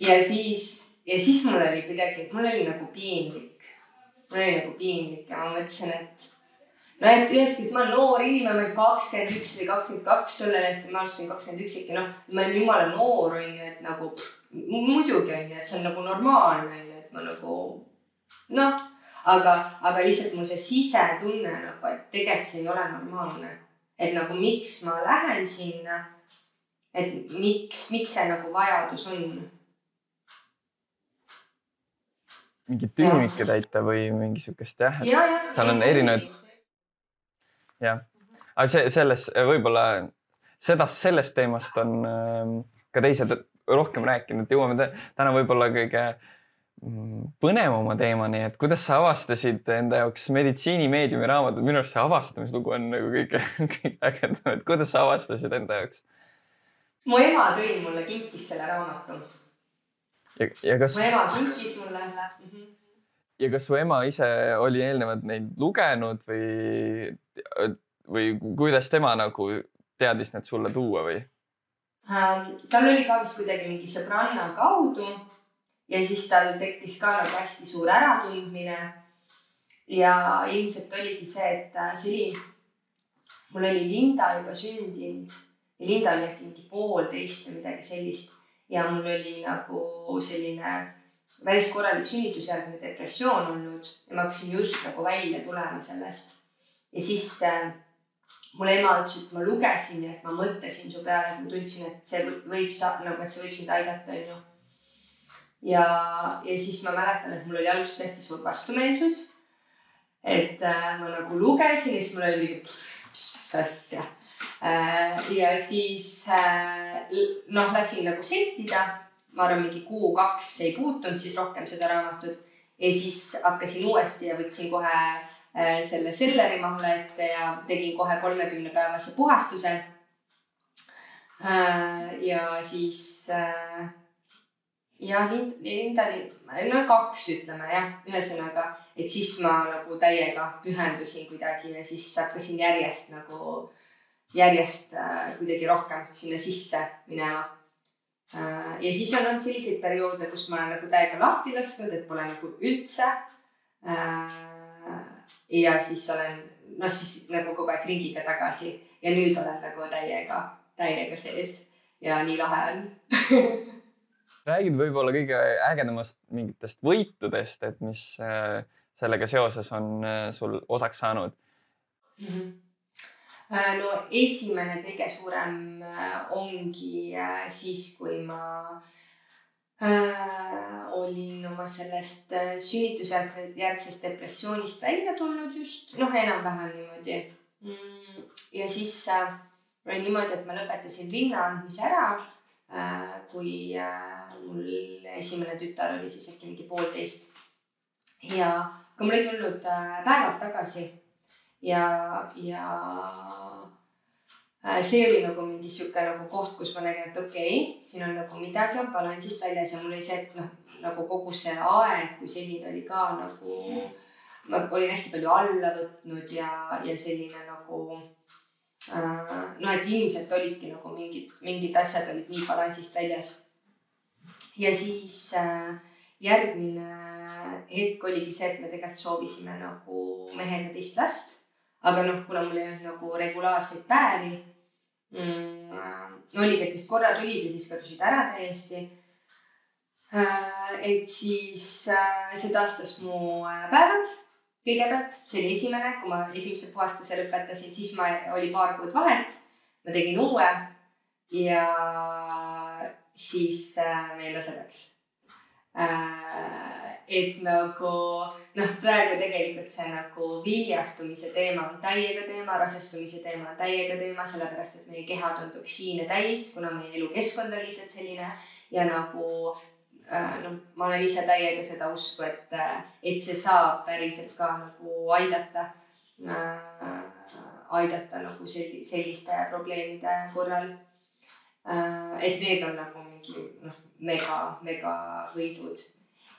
ja siis, ja siis mul oli kuidagi, mul oli nagu piinlik. mul oli nagu piinlik ja ma mõtlesin, et no et ühest küljest ma olen noor inimene, ma olin kakskümmend üks või kakskümmend kaks tollel hetkel, ma alustasin kakskümmend üks ikka, noh, ma olen jumala noor, on ju, et nagu pff, muidugi on ju, et see on nagu normaalne on ju, et ma nagu noh, aga, aga lihtsalt mul see sisetunne nagu, et tegelikult see ei ole normaalne. et nagu miks ma lähen sinna et miks, miks see nagu vajadus on? mingit tühimikke täita või mingi sihukest jah ja,, seal on erinevaid. jah, aga see selles võib-olla seda, sellest teemast on ähm, ka teised rohkem rääkinud, jõuame täna võib-olla kõige mm, põnevama teemani, et kuidas sa avastasid enda jaoks meditsiinimeediumi raamatud, minu arust see avastamislugu on nagu kõige, kõige ägedam, et kuidas sa avastasid enda jaoks? Mu ema tõi mulle, kinkis selle raamatu. kas? mu ema kinkis mulle mm. -hmm. ja kas su ema ise oli eelnevalt neid lugenud või, või kuidas tema nagu teadis need sulle tuua või? Ähm, tal oli ka vist kuidagi mingi sõbranna kaudu ja siis tal tekkis ka nagu hästi suur äratundmine. ja ilmselt oligi see, et äh, see oli, mul oli Linda juba sündinud ja Linda oli äkki mingi poolteist või midagi sellist ja mul oli nagu selline päris korralik sünnitusjärgne depressioon olnud ja ma hakkasin just nagu välja tulema sellest. ja siis äh, mul ema ütles, et ma lugesin ja et ma mõtlesin su peale, et ma tundsin, et see võib sa nagu, et see võib sind aidata, onju. ja, ja siis ma mäletan, et mul oli alguses hästi suur vastumeelsus. et äh, ma nagu lugesin ja siis mul oli mis asja. Ja siis äh, noh, lasin nagu settida. ma arvan, mingi kuu-kaks ei puutunud siis rohkem seda raamatut ja siis hakkasin uuesti ja võtsin kohe Äh, selle selleri mahla ette ja tegin kohe kolmekümne päevase puhastuse. Äh, ja siis äh, jah, Linda oli, no kaks ütleme jah, ühesõnaga, et siis ma nagu täiega pühendusin kuidagi ja siis hakkasin järjest nagu, järjest kuidagi rohkem sinna sisse minema. ja siis on olnud selliseid perioode, kus ma olen nagu täiega lahti lasknud, et pole nagu üldse ja siis olen noh, siis nagu kogu aeg ringiga tagasi ja nüüd olen nagu täiega, täiega sees ja nii lahe on räägid võib-olla kõige ägedamast mingitest võitudest, et mis äh, sellega seoses on äh, sul osaks saanud mm? -hmm. No esimene kõige suurem ongi siis, kui ma äh, olin oma sellest äh, sünnitusjärgsest depressioonist välja tulnud just, noh, enam-vähem niimoodi mm,. ja siis äh, oli niimoodi, et ma lõpetasin linna andmise ära äh,, kui äh, mul esimene tütar oli siis äkki mingi poolteist. ja, aga mul ei tulnud äh, päevad tagasi ja, ja Äh, see oli nagu mingi sihuke nagu koht, kus ma nägin, et okei okay,, siin on nagu midagi on balansist väljas ja mul oli see, et noh, nagu kogu see aeg kui selline oli ka nagu, ma olin hästi palju alla võtnud ja, ja selline nagu äh, noh, et ilmselt olidki nagu mingid, mingid asjad olid nii balansist väljas. ja siis äh, järgmine hetk oligi see, et me tegelikult soovisime nagu mehega teist last aga noh, kuna mul ei olnud nagu regulaarseid päevi mm,. oligi, et vist korra tulid ja siis kadusid ära täiesti äh,. et siis äh, see taastas mu äh, päevad kõigepealt, see oli esimene, kui ma esimese puhastuse lõpetasin, siis ma, oli paar kuud vahet. ma tegin uue ja siis äh, jäin rasedaks äh,. Et nagu noh, praegu tegelikult see nagu viljastumise teema on täiega teema, rasestumise teema on täiega teema, sellepärast et meie kehad on toksiine täis, kuna meie elukeskkond on lihtsalt selline ja nagu äh, noh, ma olen ise täiega seda usku, et, äh, et see saab päriselt ka nagu aidata äh,, aidata nagu sel-, selliste probleemide korral äh,. et need on nagu mingi noh, mega, mega võidud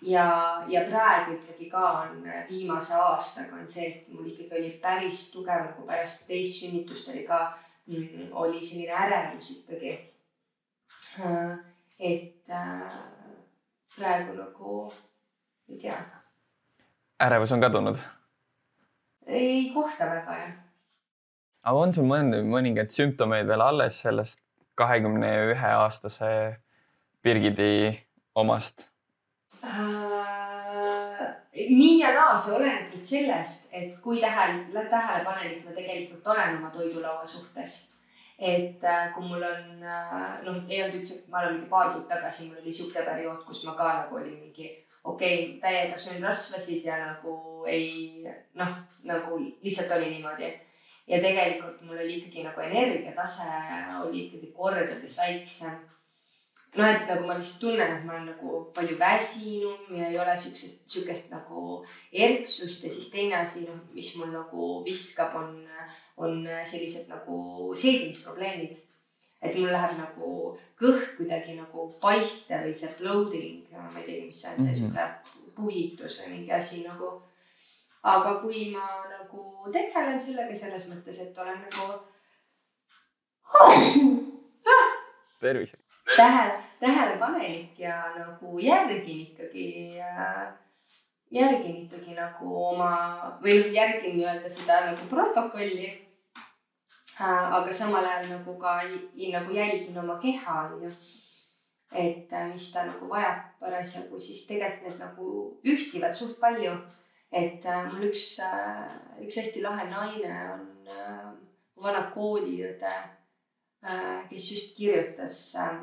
ja, ja praegu ikkagi ka on viimase aastaga on see, et mul ikkagi oli päris tugev nagu pärast teist sünnitust oli ka mm,, oli selline ärevus ikkagi. Äh, et äh, praegu nagu ei tea. ärevus on kadunud? ei kohta väga jah. aga on sul mõnd-, mõningaid sümptomeid veel alles sellest kahekümne ühe aastase Birgiti omast? Äh,. nii ja naa, see oleneb nüüd sellest, et kui tähele, tähelepanelik ma tegelikult olen oma toidulaua suhtes. et äh, kui mul on äh,, noh, ei olnud üldse, ma arvan, mingi paar kuud tagasi mul oli sihuke periood, kus ma ka nagu olin mingi okei okay,, täiega söön rasvasid ja nagu ei noh, nagu lihtsalt oli niimoodi. ja tegelikult mul oli ikkagi nagu energiatase oli ikkagi kordades väiksem noh, et nagu ma lihtsalt tunnen, et ma olen nagu palju väsinum ja ei ole siuksest, siukest nagu erksust ja siis teine asi, noh, mis mul nagu viskab, on, on sellised nagu seedimisprobleemid. et mul läheb nagu kõht kuidagi nagu paiste või see bloating, ma ei teagi, mis see on, see mhm. sihuke puhitus või mingi asi nagu. aga kui ma nagu tegelen sellega selles mõttes, et olen nagu tervise tähele, tähelepanelik ja nagu järgin ikkagi äh,, järgin ikkagi nagu oma või järgin nii-öelda seda nagu protokolli äh,. aga samal ajal nagu ka nagu jälgin oma keha, onju. et äh, mis ta nagu vajab parasjagu, siis tegelikult need nagu ühtivad suht palju. et äh, mul üks äh,, üks hästi lahe naine on äh, vana kooliõde kes just kirjutas äh,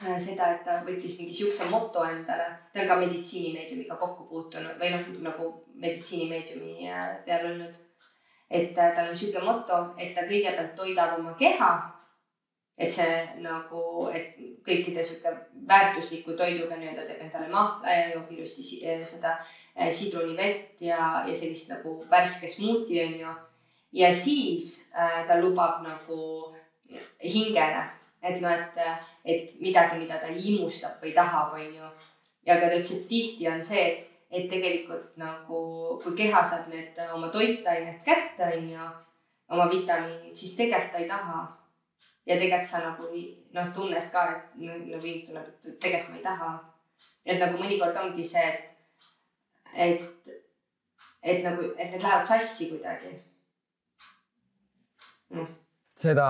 Äh, seda, et ta võttis mingi siukse moto endale, ta on ka meditsiinimeediumiga kokku puutunud või noh, nagu meditsiinimeediumi äh, peal olnud. et äh, tal on siuke moto, et ta kõigepealt toidab oma keha. et see nagu, et kõikide sihuke väärtusliku toiduga nii-öelda teeb endale mahla ja joob ilusti seda sidrunivett ja, ja sellist nagu värske smuuti on ju. ja siis äh, ta lubab nagu hingele et noh, et, et midagi, mida ta imustab või tahab, on ju. ja ka ta ütles, et tihti on see, et, et tegelikult nagu, kui keha saab need oma toitained kätte, on ju, oma vitamiinid, siis tegelikult ta ei taha. ja tegelikult sa nagu noh, tunned ka, et nagu hing tuleb, et tegelikult ma ei taha. et nagu mõnikord ongi see, et, et, et nagu, et need lähevad sassi kuidagi mm.. Seda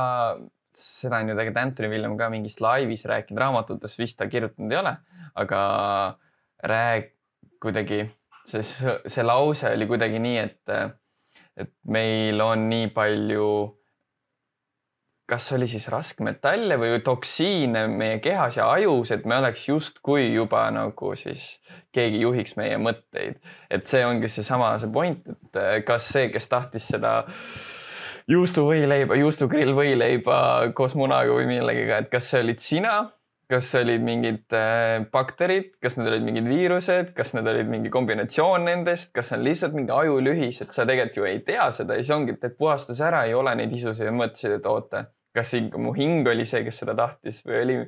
seda on ju tegelikult Anthony William ka mingis laivis rääkinud, raamatutes vist ta kirjutanud ei ole, aga rääg-, kuidagi see, see lause oli kuidagi nii, et, et meil on nii palju, kas oli siis raskmetalle või toksiine meie kehas ja ajus, et me oleks justkui juba nagu siis keegi juhiks meie mõtteid. et see ongi seesama see point, et kas see, kes tahtis seda äh, juustuvõileiba, juustugrill võileiba koos munaga või millegiga, et kas see olid sina, kas olid mingid äh, bakterid, kas need olid mingid viirused, kas need olid mingi kombinatsioon nendest, kas on lihtsalt mingi ajulühis, et sa tegelikult ju ei tea seda ja siis ongi, et puhastus ära, ei ole neid isusid ja mõtlesid, et oota, kas ikka mu hing oli see, kes seda tahtis või oli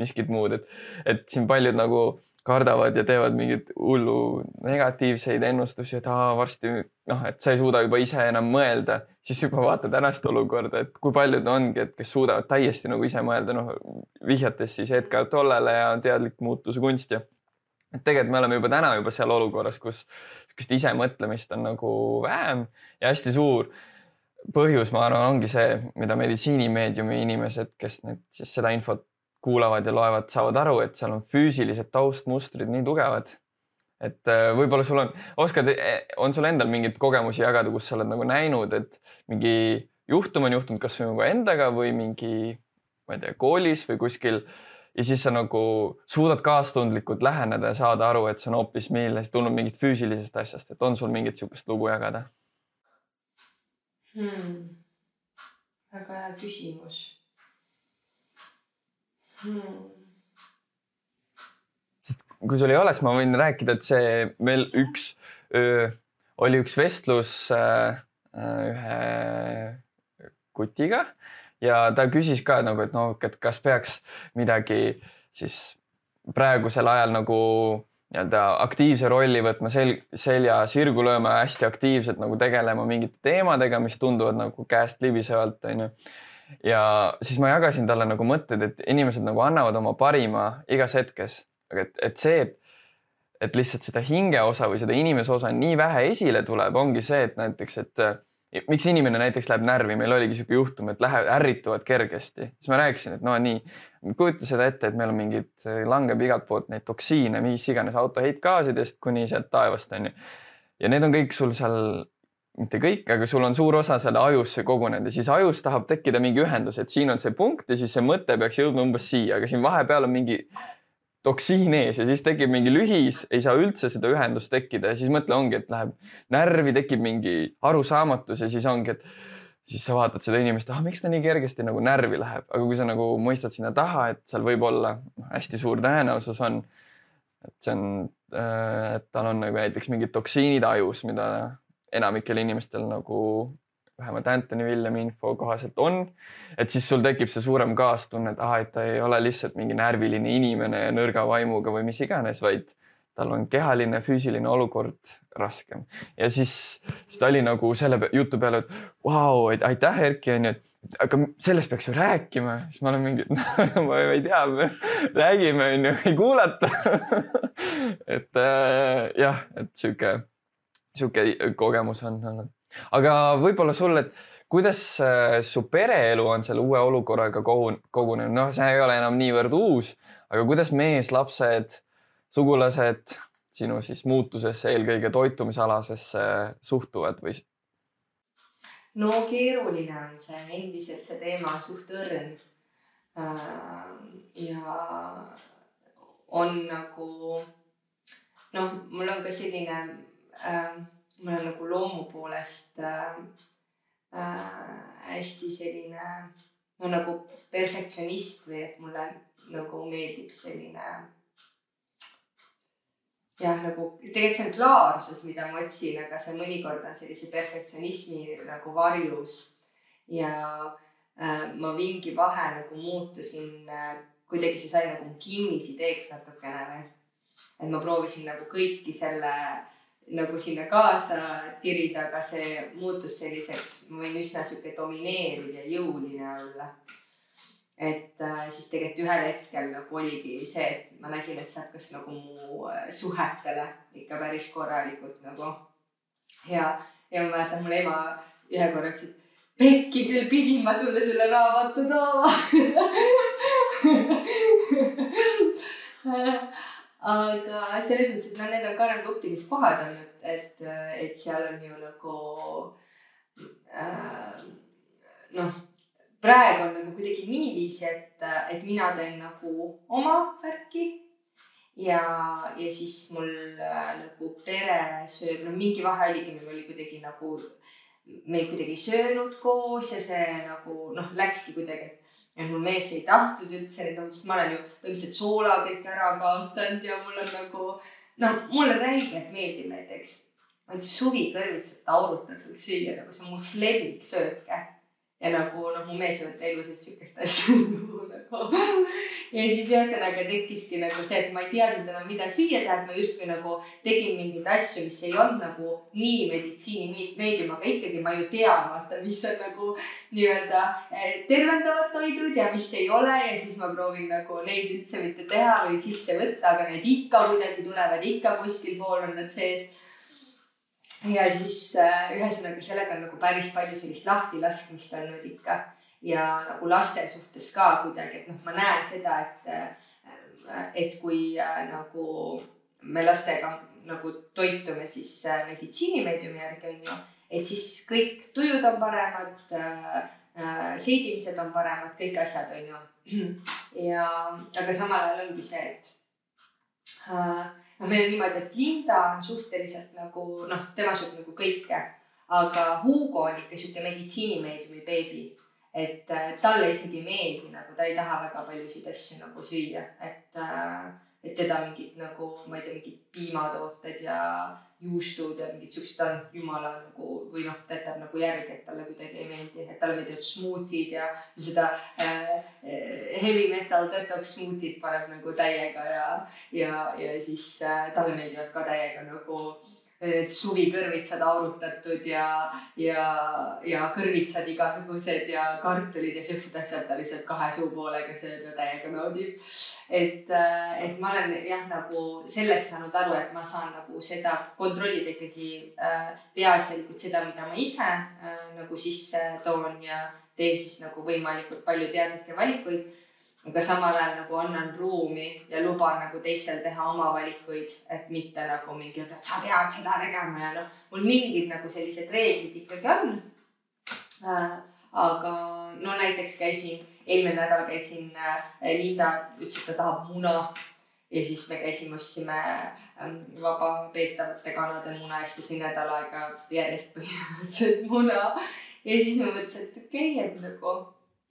miskit muud, et, et siin paljud nagu kardavad ja teevad mingeid hullu negatiivseid ennustusi, et aa, varsti noh, et sa ei suuda juba ise enam mõelda, siis juba vaata tänast olukorda, et kui paljud ongi, et kes suudavad täiesti nagu ise mõelda, noh vihjates siis Edgar Tollele ja teadlik muutuse kunst ja et tegelikult me oleme juba täna juba seal olukorras, kus sihukest isemõtlemist on nagu vähem ja hästi suur põhjus, ma arvan, ongi see, mida meditsiinimeediumi inimesed, kes nüüd siis seda infot kuulavad ja loevad, saavad aru, et seal on füüsilised taustmustrid nii tugevad. Et äh, võib-olla sul on, oskad, e, on sul endal mingeid kogemusi jagada, kus sa oled nagu näinud, et mingi juhtum on juhtunud kas sinuga endaga või mingi, ma ei tea, koolis või kuskil ja siis sa nagu suudad kaastundlikult läheneda ja saada aru, et see on hoopis millest tulnud mingit füüsilisest asjast, et on sul mingit niisugust lugu jagada hmm.? väga hea küsimus hmm.? Kui sul ei oleks, ma võin rääkida, et see meil üks öö, oli üks vestlus äh, ühe kutiga ja ta küsis ka nagu, et noh, et kas peaks midagi siis praegusel ajal nagu nii-öelda aktiivse rolli võtma sel, selja sirgu lööma hästi aktiivselt nagu tegelema mingite teemadega, mis tunduvad nagu käest libisevalt, onju ja siis ma jagasin talle nagu mõtted, et inimesed nagu annavad oma parima igas hetkes, aga et, et see, et, et lihtsalt seda hinge osa või seda inimese osa nii vähe esile tuleb, ongi see, et näiteks, et miks inimene näiteks läheb närvi, meil oligi niisugune juhtum, et läheb, ärrituvad kergesti, siis ma rääkisin, et no nii, kujuta seda ette, et meil on mingid, langeb igalt poolt neid toksiine, mis iganes auto heitgaasidest kuni sealt taevast onju. ja need on kõik sul seal mitte kõik, aga sul on suur osa selle ajusse kogunenud. Ja siis ajus tahab tekkida mingi ühendus, et siin on see punkt ja siis see mõte peaks jõudma umbes siia, aga siin vahepeal on mingi toksiin ees ja siis tekib mingi lühis, ei saa üldse seda ühendust tekkida ja siis mõtle ongi, et läheb närvi, tekib mingi arusaamatus ja siis ongi, et siis sa vaatad seda inimest, ah, miks ta nii kergesti nagu närvi läheb, aga kui sa nagu mõistad sinna taha, et seal võib olla hästi suur tõenäosus on, et see on, et tal on nagu näiteks mingid toksiinid ajus, mida enamikel inimestel nagu vähemalt Anthony Villemi info kohaselt on, et siis sul tekib see suurem kaastunne, et ah, et ta ei ole lihtsalt mingi närviline inimene ja nõrga vaimuga või mis iganes, vaid tal on kehaline, füüsiline olukord raskem. ja siis, siis ta oli nagu selle jutu peale, et vau et aitäh, Erki, onju, et aga sellest peaks ju rääkima, siis ma olen mingi ma ei tea, räägime, onju, ei kuulata. Et äh, jah, et sihuke, sihuke kogemus on olnud aga võib-olla sul, et kuidas äh, su pereelu on selle uue olukorraga kogunenud, noh, see ei ole enam niivõrd uus, aga kuidas mees, lapsed, sugulased sinu siis muutusesse, eelkõige toitumisalasesse suhtuvad või? no keeruline on see, endiselt see teema on suht õrn. Äh, ja on nagu noh, mul on ka selline äh, ma olen nagu loomu poolest äh, äh, hästi selline no nagu perfektsionist või et mulle nagu meeldib selline jah, nagu tegelikult see on klaarsus, mida ma otsin, aga see mõnikord on sellise perfektsionismi nagu varjus. ja äh, ma mingi vahe nagu muutusin äh,, kuidagi see sai nagu kinnisideeks natukene või. et ma proovisin nagu kõiki selle nagu sinna kaasa tirida, aga see muutus selliseks, ma võin üsna sihuke domineeriv ja jõuline olla. et äh, siis tegelikult ühel hetkel nagu oligi see, et ma nägin, et see hakkas nagu mu äh, suhetele ikka päris korralikult nagu ja, ja ma mäletan, mul ema ühe korra ütles, et pekki küll pidin ma sulle selle raamatu tooma aga selles mõttes, et noh, need on ka nagu õppimiskohad on, et, et, et seal on ju nagu äh, noh, praegu on nagu kuidagi niiviisi, et, et mina teen nagu oma värki ja, ja siis mul äh, nagu pere sööb, no mingi vahe oligi, meil oli kuidagi nagu, me kuidagi ei söönud koos ja see nagu noh, läkski kuidagi, et ja mul mees ei tahtnud üldse neid, sest ma olen ju põhimõtteliselt soola kõik ära kaotanud ja mul on nagu noh, mulle räigelt meeldib näiteks, ma ei tea, suvikõrvitsat aurutatult süüa, nagu see on mu üks lemmiksööke ja nagu noh, mu mees ei võta elu sees sihukest asja nagu. ja siis ühesõnaga tekkiski nagu see, et ma ei teadnud enam, mida süüa teha, et ma justkui nagu tegin mingeid asju, mis ei olnud nagu nii meditsiinimeedium, aga ikkagi ma ju tean, vaata, mis on nagu nii-öelda eh, tervendavad toidud ja mis ei ole. Ja siis ma proovin nagu neid üldse mitte teha või sisse võtta, aga need ikka kuidagi tulevad, ikka kuskil pool on nad sees. Ja siis äh, ühesõnaga sellega on nagu päris palju sellist lahtilaskmist olnud ikka ja nagu laste suhtes ka kuidagi, et noh, ma näen seda, et, äh, et kui äh, nagu me lastega nagu toitume siis meditsiinimeediumi järgi on ju, et siis kõik tujud on paremad äh,, seedimised on paremad, kõik asjad on ju. ja, aga samal ajal ongi see, et äh, noh, meil on niimoodi, et Linda on suhteliselt nagu noh, tema sööb nagu kõike, aga Hugo on ikka sihuke meditsiinimeediumi beebi. Et äh, talle isegi ei meeldi nagu, ta ei taha väga paljusid asju nagu süüa, et äh, et teda mingid nagu, ma ei tea, mingid piimatooted ja juustud ja mingid siuksed, ta on jumala nagu või noh, ta jätab nagu järgi, et talle kuidagi ei meeldi, et talle meeldivad smuutid ja seda äh, äh, heavy metal detox smuutid paneb nagu täiega ja, ja, ja siis äh, talle meeldivad ka täiega nagu äh, need suvikõrvitsad aurutatud ja, ja, ja kõrvitsad igasugused ja kartulid ja siuksed asjad ta lihtsalt kahe suupoolega sööb ja täiega naudib. et, äh, et ma olen jah, nagu sellest saanud aru, et ma saan nagu seda kontrollida ikkagi äh, peaasjalikult seda, mida ma ise äh, nagu sisse toon ja teen siis nagu võimalikult palju teadlikke valikuid aga samal ajal nagu annan ruumi ja luban nagu teistel teha oma valikuid, et mitte nagu mingi, et sa pead seda tegema ja noh, mul mingid nagu sellised reeglid ikkagi on. Äh,. aga no näiteks käisin, eelmine nädal käisin äh,, Linda ütles, et ta tahab muna. Ja siis me käisime, ostsime ähm, vabapeetavate kanade muna. Ta sõi nädal aega järjest põhimõtteliselt muna. Ja siis ma mõtlesin, et okei okay,, et nagu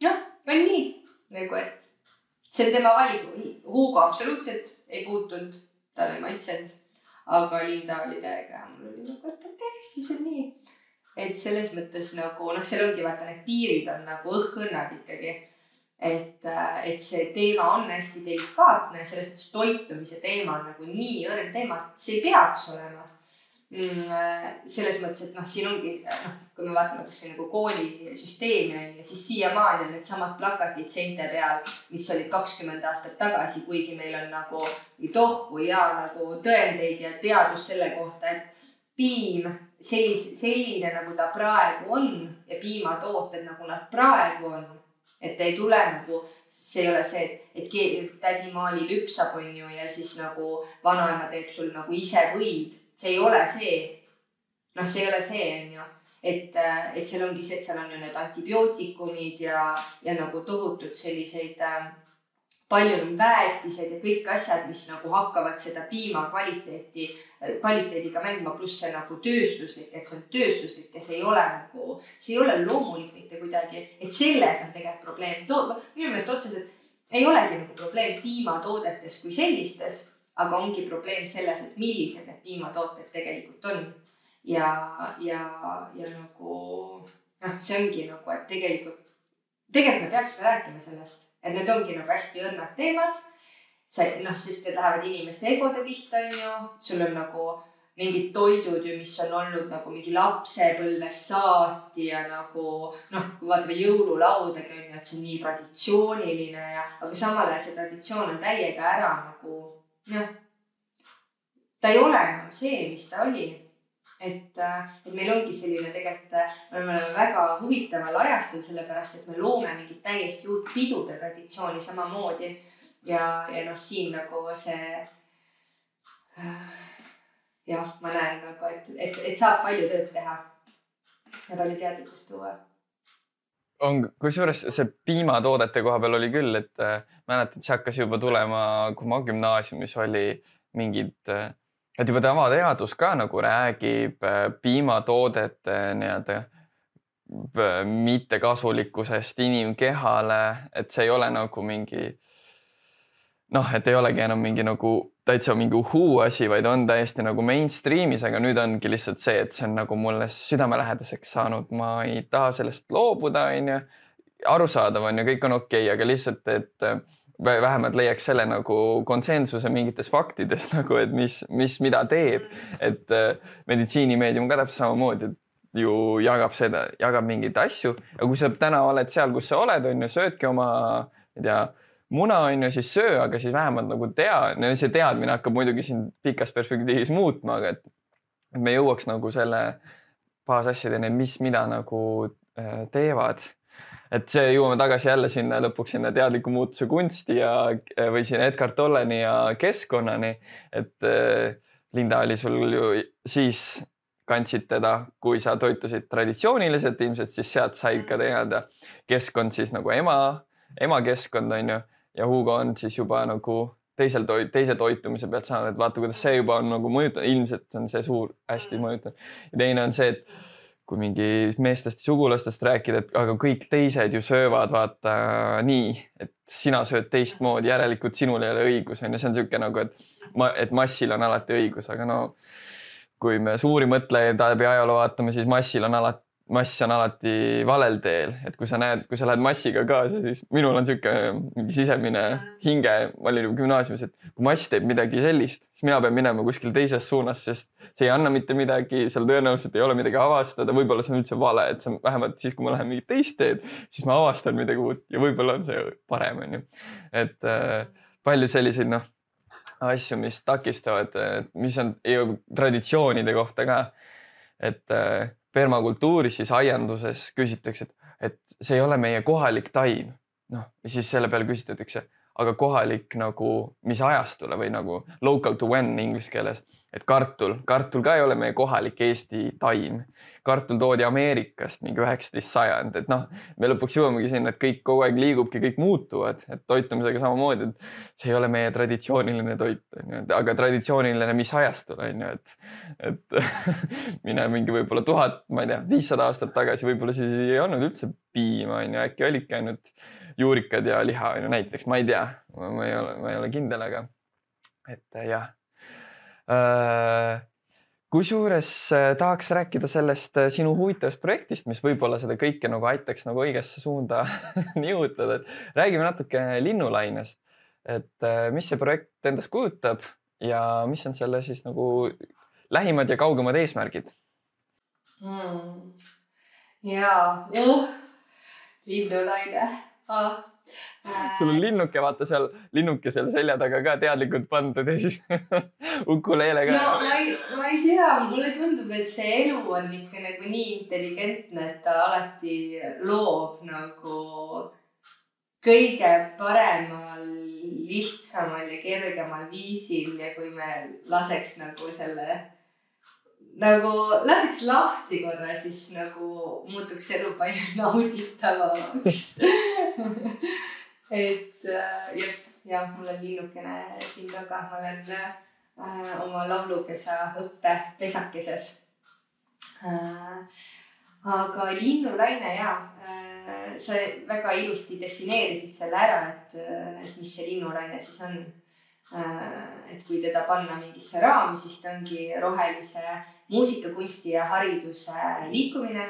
noh, on nii. Nagu, et see on tema valik. Hugo absoluutselt ei puutunud, talle ei maitsenud, aga Linda oli täiega mul oli nagu, et okei okay,, siis on nii. et selles mõttes nagu noh, seal ongi vaata need piirid on nagu õhkõnnad ikkagi. et, et see teema on hästi delikaatne, selles mõttes toitumise teema on nagu nii õrn teema, et see ei peaks olema selles mõttes, et noh, siin ongi noh, kui me vaatame kasvõi nagu koolisüsteemi on ju, siis siiamaani on needsamad plakatid seinte peal, mis olid kakskümmend aastat tagasi, kuigi meil on nagu tohku ja nagu tõendeid ja teadust selle kohta, et piim sellise, selline nagu ta praegu on ja piimatooted nagu nad praegu on et ei tule nagu, see ei ole see, et, et tädi Maali lüpsab, on ju, ja siis nagu vanaema teeb sul nagu ise võid see ei ole see. noh, see ei ole see, on ju, et, et seal ongi see, et seal on ju need antibiootikumid ja, ja nagu tohutud selliseid äh, palju on väetised ja kõik asjad, mis nagu hakkavad seda piima kvaliteeti, kvaliteediga mängima, pluss see nagu tööstuslik, et see on tööstuslik ja see ei ole nagu, see ei ole loomulik mitte kuidagi, et selles on tegelikult probleem. minu meelest otseselt ei olegi nagu probleem piimatoodetes kui sellistes aga ongi probleem selles, et millised need piimatooted tegelikult on. ja, ja, ja nagu noh, see ongi nagu, et tegelikult, tegelikult me peaksime rääkima sellest, et need ongi nagu hästi õrnad teemad. see noh, sest need lähevad inimeste egode pihta, on ju, sul on nagu mingid toidud ju, mis on olnud nagu mingi lapsepõlvest saati ja nagu noh, kui vaatame jõululaudagi on ju, et see on nii traditsiooniline ja, aga samal ajal see traditsioon on täiega ära nagu noh, ta ei ole enam see, mis ta oli. et, äh, et meil ongi selline tegelikult, äh, me oleme väga huvitaval ajastul, sellepärast et me loome mingit täiesti uut pidude traditsiooni samamoodi. ja, ja noh, siin nagu see äh, jah, ma näen nagu, et, et, et saab palju tööd teha ja palju teadlikkust tuua on, kusjuures see piimatoodete koha peal oli küll, et äh, mäletan, see hakkas juba tulema, kui ma gümnaasiumis oli mingid äh,, et juba tavateadus ka nagu räägib äh, piimatoodete nii-öelda äh, mittekasulikkusest inimkehale, et see ei ole nagu mingi noh, et ei olegi enam mingi nagu täitsa mingi uhuu asi, vaid on täiesti nagu mainstream'is, aga nüüd ongi lihtsalt see, et see on nagu mulle südamelähedaseks saanud, ma ei taha sellest loobuda, onju. arusaadav on ju, kõik on okei okay,, aga lihtsalt, et äh, vähemalt leiaks selle nagu konsensuse mingites faktides nagu, et mis, mis, mida teeb. et äh, meditsiinimeedium ka täpselt samamoodi ju jagab seda, jagab mingeid asju ja kui sa täna oled seal, kus sa oled, on ju, söödki oma, ma ei tea, muna on ju, siis söö, aga siis vähemalt nagu tea, no see teadmine hakkab muidugi siin pikas perspektiivis muutma, aga et, et me jõuaks nagu selle baasasjadeni, mis, mida nagu äh, teevad. Et see jõuame tagasi jälle sinna lõpuks sinna teadliku muutuse kunsti ja või sinna Edgar Tolleni ja keskkonnani. et äh, Linda oli sul ju siis kandsid teda, kui sa toitusid traditsiooniliselt, ilmselt siis sealt sai ka teada. Keskkond siis nagu ema, ema keskkond on ju ja Hugo on siis juba nagu teisel toit, teise toitumise pealt saanud, et vaata, kuidas see juba on nagu mõjutanud, ilmselt on see suur, hästi mõjutanud. ja teine on see, et kui mingi meestest ja sugulastest rääkida, et aga kõik teised ju söövad vaata nii, et sina sööd teistmoodi, järelikult sinul ei ole õigus, on ju, see on niisugune nagu, et ma, et massil on alati õigus, aga no kui me suuri mõtlejaid läbi ajaloo vaatame, siis massil on alati mass on alati valel teel, et kui sa näed, kui sa lähed massiga kaasa, siis minul on niisugune mingi sisemine hinge, ma olin juba gümnaasiumis, et kui mass teeb midagi sellist, siis mina pean minema kuskil teises suunas, sest see ei anna mitte midagi, seal tõenäoliselt ei ole midagi avastada, võib-olla see on üldse vale, et see on vähemalt siis, kui ma lähen mingit teist teed, siis ma avastan midagi uut ja võib-olla on see parem, onju. et äh, palju selliseid, noh, asju, mis takistavad, mis on traditsioonide kohta ka, et äh, permakultuuris, siis aianduses küsitakse, et, et see ei ole meie kohalik taim. noh, siis selle peale küsitletakse, aga kohalik nagu, mis ajastule või nagu local to when inglise keeles. et kartul, kartul ka ei ole meie kohalik Eesti taim. kartul toodi Ameerikast mingi üheksateist sajand, et noh, me lõpuks jõuamegi sinna, et kõik kogu aeg liigubki, kõik muutuvad, et toitumisega samamoodi, et see ei ole meie traditsiooniline toit, onju, aga traditsiooniline mis ajastul onju, et, et mine mingi võib-olla tuhat, ma ei tea, viissada aastat tagasi võib-olla siis ei olnud üldse piima onju, äkki olidki ainult juurikad ja liha onju näiteks, ma ei tea, ma ei ole, ma ei ole kindel, aga et jah Äh, kusjuures äh, tahaks rääkida sellest äh, sinu huvitavast projektist, mis võib-olla seda kõike nagu aitaks nagu õigesse suunda nihutada, et räägime natuke linnulainest. et mis see projekt endast kujutab ja mis on selle siis nagu lähimad ja kaugemad eesmärgid hmm.? ja uh,, linnulaine ah sul on linnuke, vaata seal, linnuke seal selja taga ka teadlikult pandud ja siis ukuleele ka. no ma ei, ma ei tea, mulle tundub, et see elu on ikka nagu nii intelligentne, et ta alati loob nagu kõige paremal, lihtsamal ja kergemal viisil ja kui me laseks nagu selle nagu laseks lahti korra, siis nagu muutuks elu palju nauditavamaks et äh, jah, ja mul on linnukene siin taga, ma olen äh, oma laulupesa õppepesakeses äh,. aga linnulaine ja äh, sa väga ilusti defineerisid selle ära, et, äh, et mis see linnulaine siis on äh,. et kui teda panna mingisse raami, siis ta ongi rohelise muusika, kunsti ja hariduse liikumine,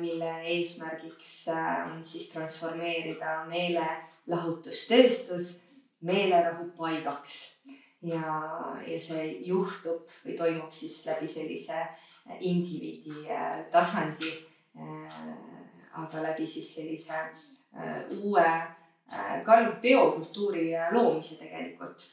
mille eesmärgiks äh, on siis transformeerida meelelahutustööstus meelerahu paigaks. ja, ja see juhtub või toimub siis läbi sellise indiviidi äh, tasandi. aga läbi siis sellise uue ka nagu biokultuuri loomise tegelikult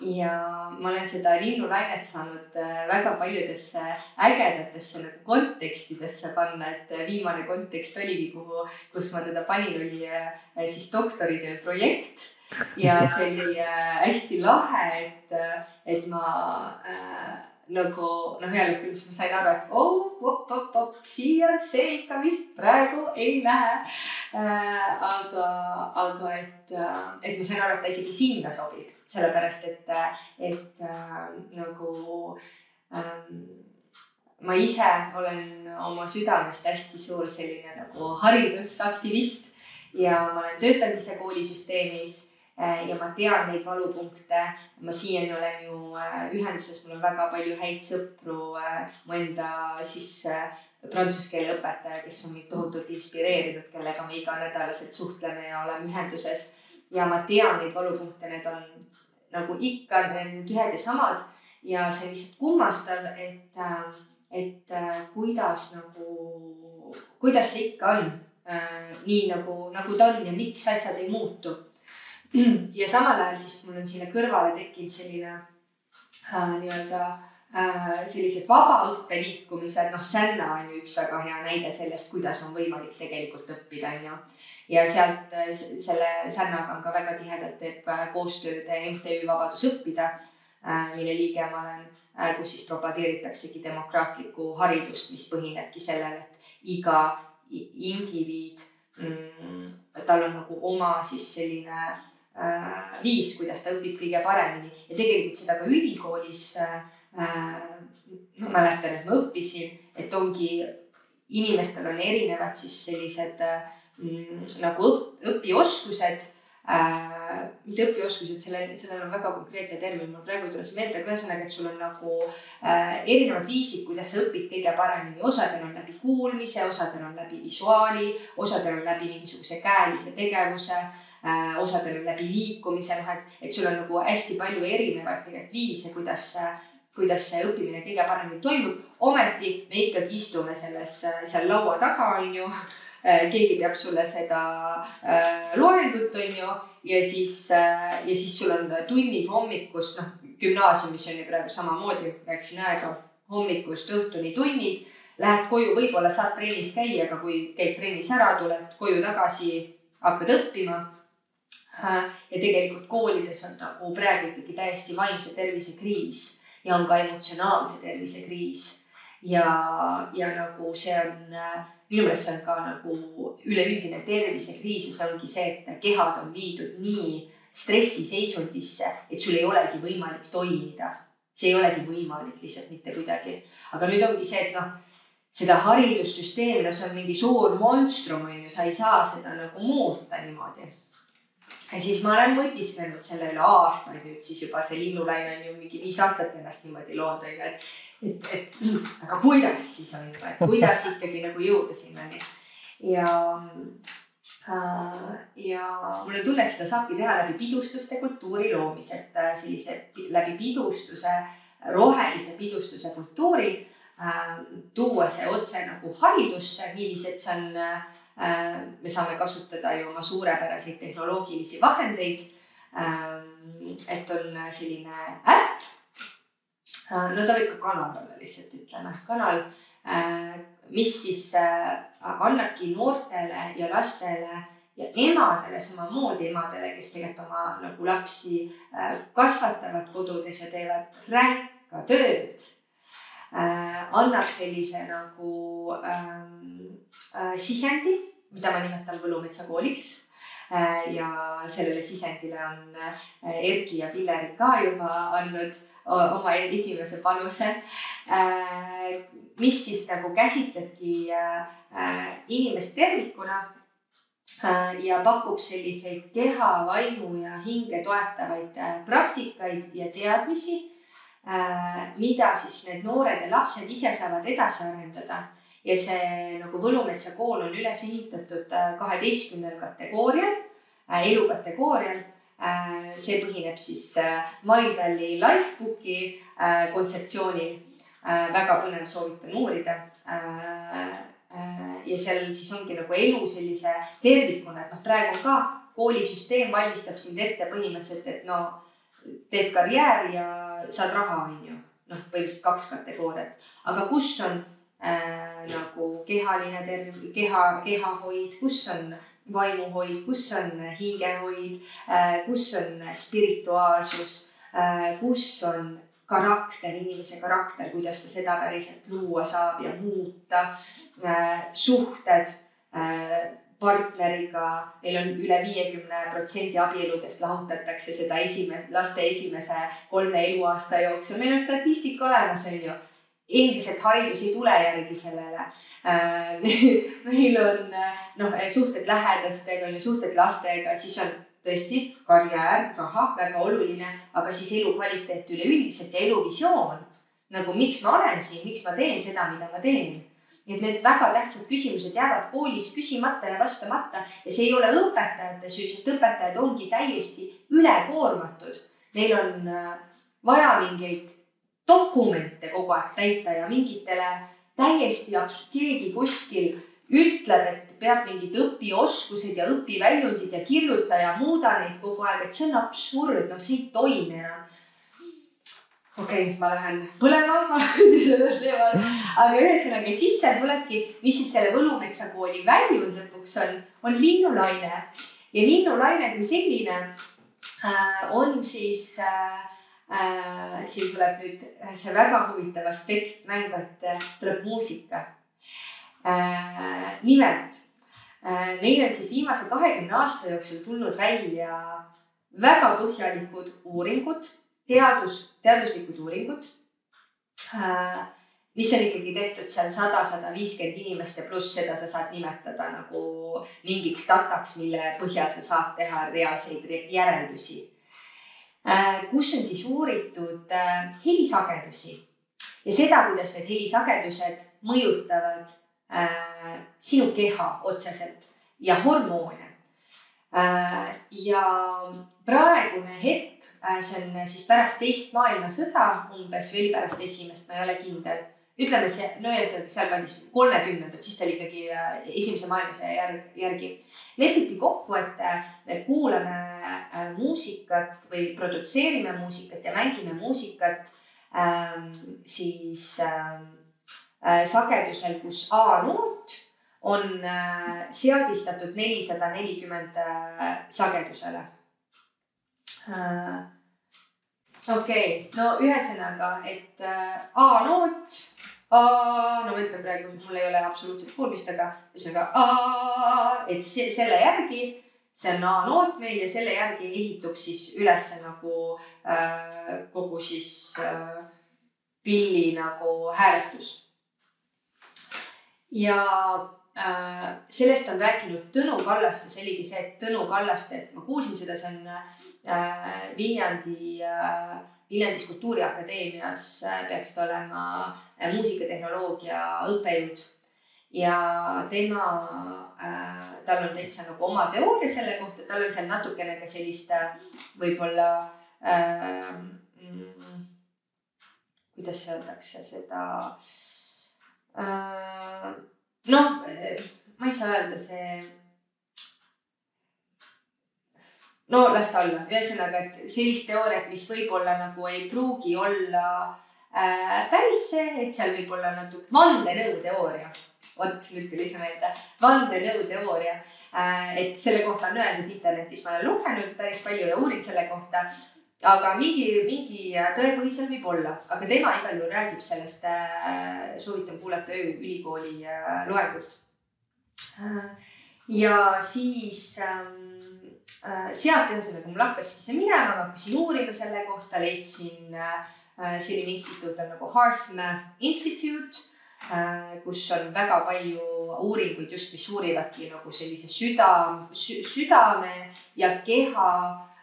ja ma olen seda linnulainet saanud äh, väga paljudesse ägedatesse nagu kontekstidesse panna, et äh, viimane kontekst oligi, kuhu, kus ma teda panin, oli äh, siis doktoritöö projekt. ja see oli hästi lahe, et, et ma äh, nagu noh, jällegi, siis ma sain aru, et oh, op, op, op, siia see ikka vist praegu ei lähe äh,. aga, aga et, et ma sain aru, et ta isegi sinna sobib sellepärast et, et äh, nagu ähm, ma ise olen oma südamest hästi suur selline nagu haridusaktivist ja ma olen töötanud ise koolisüsteemis äh, ja ma tean neid valupunkte. ma siiani olen ju äh, ühenduses, mul on väga palju häid sõpru äh,, mu enda siis äh, prantsuse keele õpetaja, kes on mind tohutult inspireerinud, kellega me iganädalaselt suhtleme ja oleme ühenduses. ja ma tean neid valupunkte, need on nagu ikka need ühed ja samad ja see on lihtsalt kummastav, et, äh, et äh, kuidas nagu, kuidas see ikka on äh, nii nagu, nagu ta on ja miks asjad ei muutu. Ja samal ajal siis mul on sinna kõrvale tekkinud selline äh, nii-öelda äh, sellised vabaõppe liikumised, noh, Sänna on ju üks väga hea näide sellest, kuidas on võimalik tegelikult õppida, on ju. Ja sealt äh, selle Sännaga on ka väga tihedalt teeb äh, koostööd MTÜ Vabadus õppida, äh, mille liige ma olen, kus siis propageeritaksegi demokraatlikku haridust, mis põhinebki sellel, et iga indiviid mm,, tal on nagu oma siis selline äh, viis, kuidas ta õpib kõige paremini ja tegelikult seda ka ülikoolis äh, ma mäletan, et ma õppisin, et ongi inimestel on erinevad siis sellised nagu õpioskused äh,. mitte õpioskused, sellel, sellel on väga konkreetne termin, mul praegu ei tule see meelde, aga ühesõnaga, et sul on nagu äh, erinevad viisid, kuidas sa õpid kõige paremini. osadel on läbi kuulmise, osadel on läbi visuaali, osadel on läbi mingisuguse käelise tegevuse äh,, osadel on läbi liikumise, noh et, et sul on nagu hästi palju erinevaid tegelikult viise, kuidas äh, kuidas see õppimine kõige paremini toimub. ometi me ikkagi istume selles, seal laua taga, on ju. Äh, keegi peab sulle seda äh, loengut, on ju, ja siis äh,, ja siis sul on tunnid hommikust, noh, gümnaasiumis on ju praegu samamoodi, rääkisin aega, hommikust õhtuni tunnid. Lähed koju, võib-olla saad trennis käia, aga kui käid trennis ära, tuled koju tagasi, hakkad õppima ja tegelikult koolides on nagu praegu ikkagi täiesti vaimse tervise kriis ja on ka emotsionaalse tervise kriis. ja, ja nagu see on, minu meelest see on ka nagu üleüldine tervisekriis ja see ongi see, et kehad on viidud nii stressiseisundisse, et sul ei olegi võimalik toimida. see ei olegi võimalik lihtsalt mitte kuidagi. aga nüüd ongi see, et noh, seda haridussüsteemi, no see on mingi suur monstrum on ju, sa ei saa seda nagu muuta niimoodi ja siis ma olen mõtisklenud selle üle aastaid nüüd siis juba see linnulaine on ju mingi viis aastat ennast niimoodi loonud onju, et, et, et aga kuidas siis on ju, et kuidas ikkagi nagu jõuda sinnani? Ja äh, ja mul on tunne, et seda saabki teha läbi pidustuste kultuuri loomise, et äh, sellise läbi pidustuse, rohelise pidustuse kultuuri äh, tuua see otse nagu haridusse niiviisi, et see on Äh, me saame kasutada ju oma suurepäraseid tehnoloogilisi vahendeid. Ähm, et on selline äpp. Äh, no ta võib ka kanal olla lihtsalt ütleme, kanal, äh, mis siis annabki noortele ja lastele ja emadele samamoodi, emadele, kes tegelikult oma nagu lapsi kasvatavad kodudes ja teevad ränka tööd äh,. annab sellise nagu ähm, äh, sisendi mida ma nimetan Võlumetsa kooliks. Äh, ja sellele sisendile on äh, Erki ja Pilleri ka juba andnud oma esimese panuse. Äh, mis siis nagu käsitlebki inimest tervikuna ja pakub selliseid keha, vaimu ja hinge toetavaid praktikaid ja teadmisi, mida siis need noored ja lapsed ise saavad edasi arendada ja see nagu Võlumetsa kool on üles ehitatud äh, kaheteistkümnel kategoorial, äh, elukategoorial. Äh, see põhineb siis Mindvalley Lifebooki kontseptsioonil. väga põnev, soovitan uurida. ja seal siis ongi nagu elu sellise tervikuna, et noh, praegu on ka koolisüsteem valmistab sind ette põhimõtteliselt, et no teed karjääri ja saad raha, on ju. noh, põhimõtteliselt kaks kategooriat, aga kus on äh, nagu kehaline terv-, keha, kehahoid, kus on vaimuhoid, kus on hingehoid äh,, kus on spirituaalsus äh,, kus on karakter, inimese karakter, kuidas ta seda päriselt luua saab ja muuta. Äh,. suhted äh, partneriga, meil on üle viiekümne protsendi abieludest lahutatakse seda esimest, laste esimese kolme eluaasta jooksul, meil on statistika olemas, on ju endiselt haridus ei tule järgi sellele. Äh, meil on noh, suhted lähedastega on ju, suhted lastega, siis on tõesti karjäär, raha väga oluline, aga siis elukvaliteet üleüldiselt ja eluvisioon. nagu miks ma olen siin, miks ma teen seda, mida ma teen. nii et need väga tähtsad küsimused jäävad koolis küsimata ja vastamata ja see ei ole õpetajate süü, sest õpetajad ongi täiesti ülekoormatud. Neil on äh, vaja mingeid dokumente kogu aeg täita ja mingitele täiesti keegi kuskil ütleb, et peab mingid õpioskused ja õpiväljundid ja kirjuta ja muuda neid kogu aeg, et see on absurd, noh, see ei toimi enam. okei okay,, ma lähen põlema aga ühesõnaga siis seal tulebki, mis siis selle Võlumetsa kooli väljund lõpuks on, on linnulaine. Ja linnulaine kui selline äh, on siis äh, siin tuleb nüüd see väga huvitav aspekt mängu, et äh, tuleb muusika äh,. nimelt äh, meil on siis viimase kahekümne aasta jooksul tulnud välja väga põhjalikud uuringud, teadus, teaduslikud uuringud äh, mis on ikkagi tehtud seal sada, sada viiskümmend inimest ja pluss seda sa saad nimetada nagu mingiks dataks, mille põhjal sa saad teha reaalseid järeldusi Äh, kus on siis uuritud äh, helisagedusi ja seda, kuidas need helisagedused mõjutavad äh, sinu keha otseselt ja hormoone. ja praegune hetk, see on siis pärast teist maailmasõda, umbes veel pärast esimest, ma ei ole kindel ütleme see, no ühesõnaga sealkandis kolmekümnendad, siis ta oli ikkagi äh, esimese maailmasõja järg, järgi. lepiti kokku, et äh, me kuulame äh, muusikat või produtseerime muusikat ja mängime muusikat ähm, siis ähm, äh, sagedusel, kus A-noot on äh, seadistatud nelisada nelikümmend sagedusele okei okay., no ühesõnaga, et A-noot. A, no ma ütlen praegu, mul ei ole absoluutselt kuulmist, aga ühesõnaga A, et see, selle järgi, see on A-noot meil ja selle järgi ehitub siis üles nagu äh, kogu siis äh, pilli nagu häälestus. ja äh, sellest on rääkinud Tõnu Kallaste, see oligi see, et Tõnu Kallaste, et ma kuulsin seda, see on äh, Viljandi äh, Viljandis Kultuuriakadeemias äh, peaks ta olema äh, muusikatehnoloogia õppejõud. Ja tema äh,, tal on täitsa nagu oma teooria selle kohta, tal on seal natukene ka sellist äh, võib-olla äh, kuidas öeldakse seda äh,. noh, ma ei saa öelda, see. no las ta olla, ühesõnaga, et sellist teooriat, mis võib-olla nagu ei pruugi olla äh, päris see, et seal võib olla natuke vandenõuteooria vot nüüd tuli see meelde, vandenõuteooria äh,. et selle kohta on öeldud internetis, ma olen lugenud päris palju ja uurinud selle kohta. Aga mingi, mingi tõepõhi seal võib olla, aga tema igal juhul räägib sellest äh,. soovitan kuulata ööülikooli äh, loengut. Ja siis ähm, äh, sealt ühesõnaga mul hakkaski see minema, ma hakkasin uurima selle kohta, leidsin selline instituut on nagu Hearth Math Institute kus on väga palju uuringuid just, mis uurivadki nagu sellise süda sü,, südame ja keha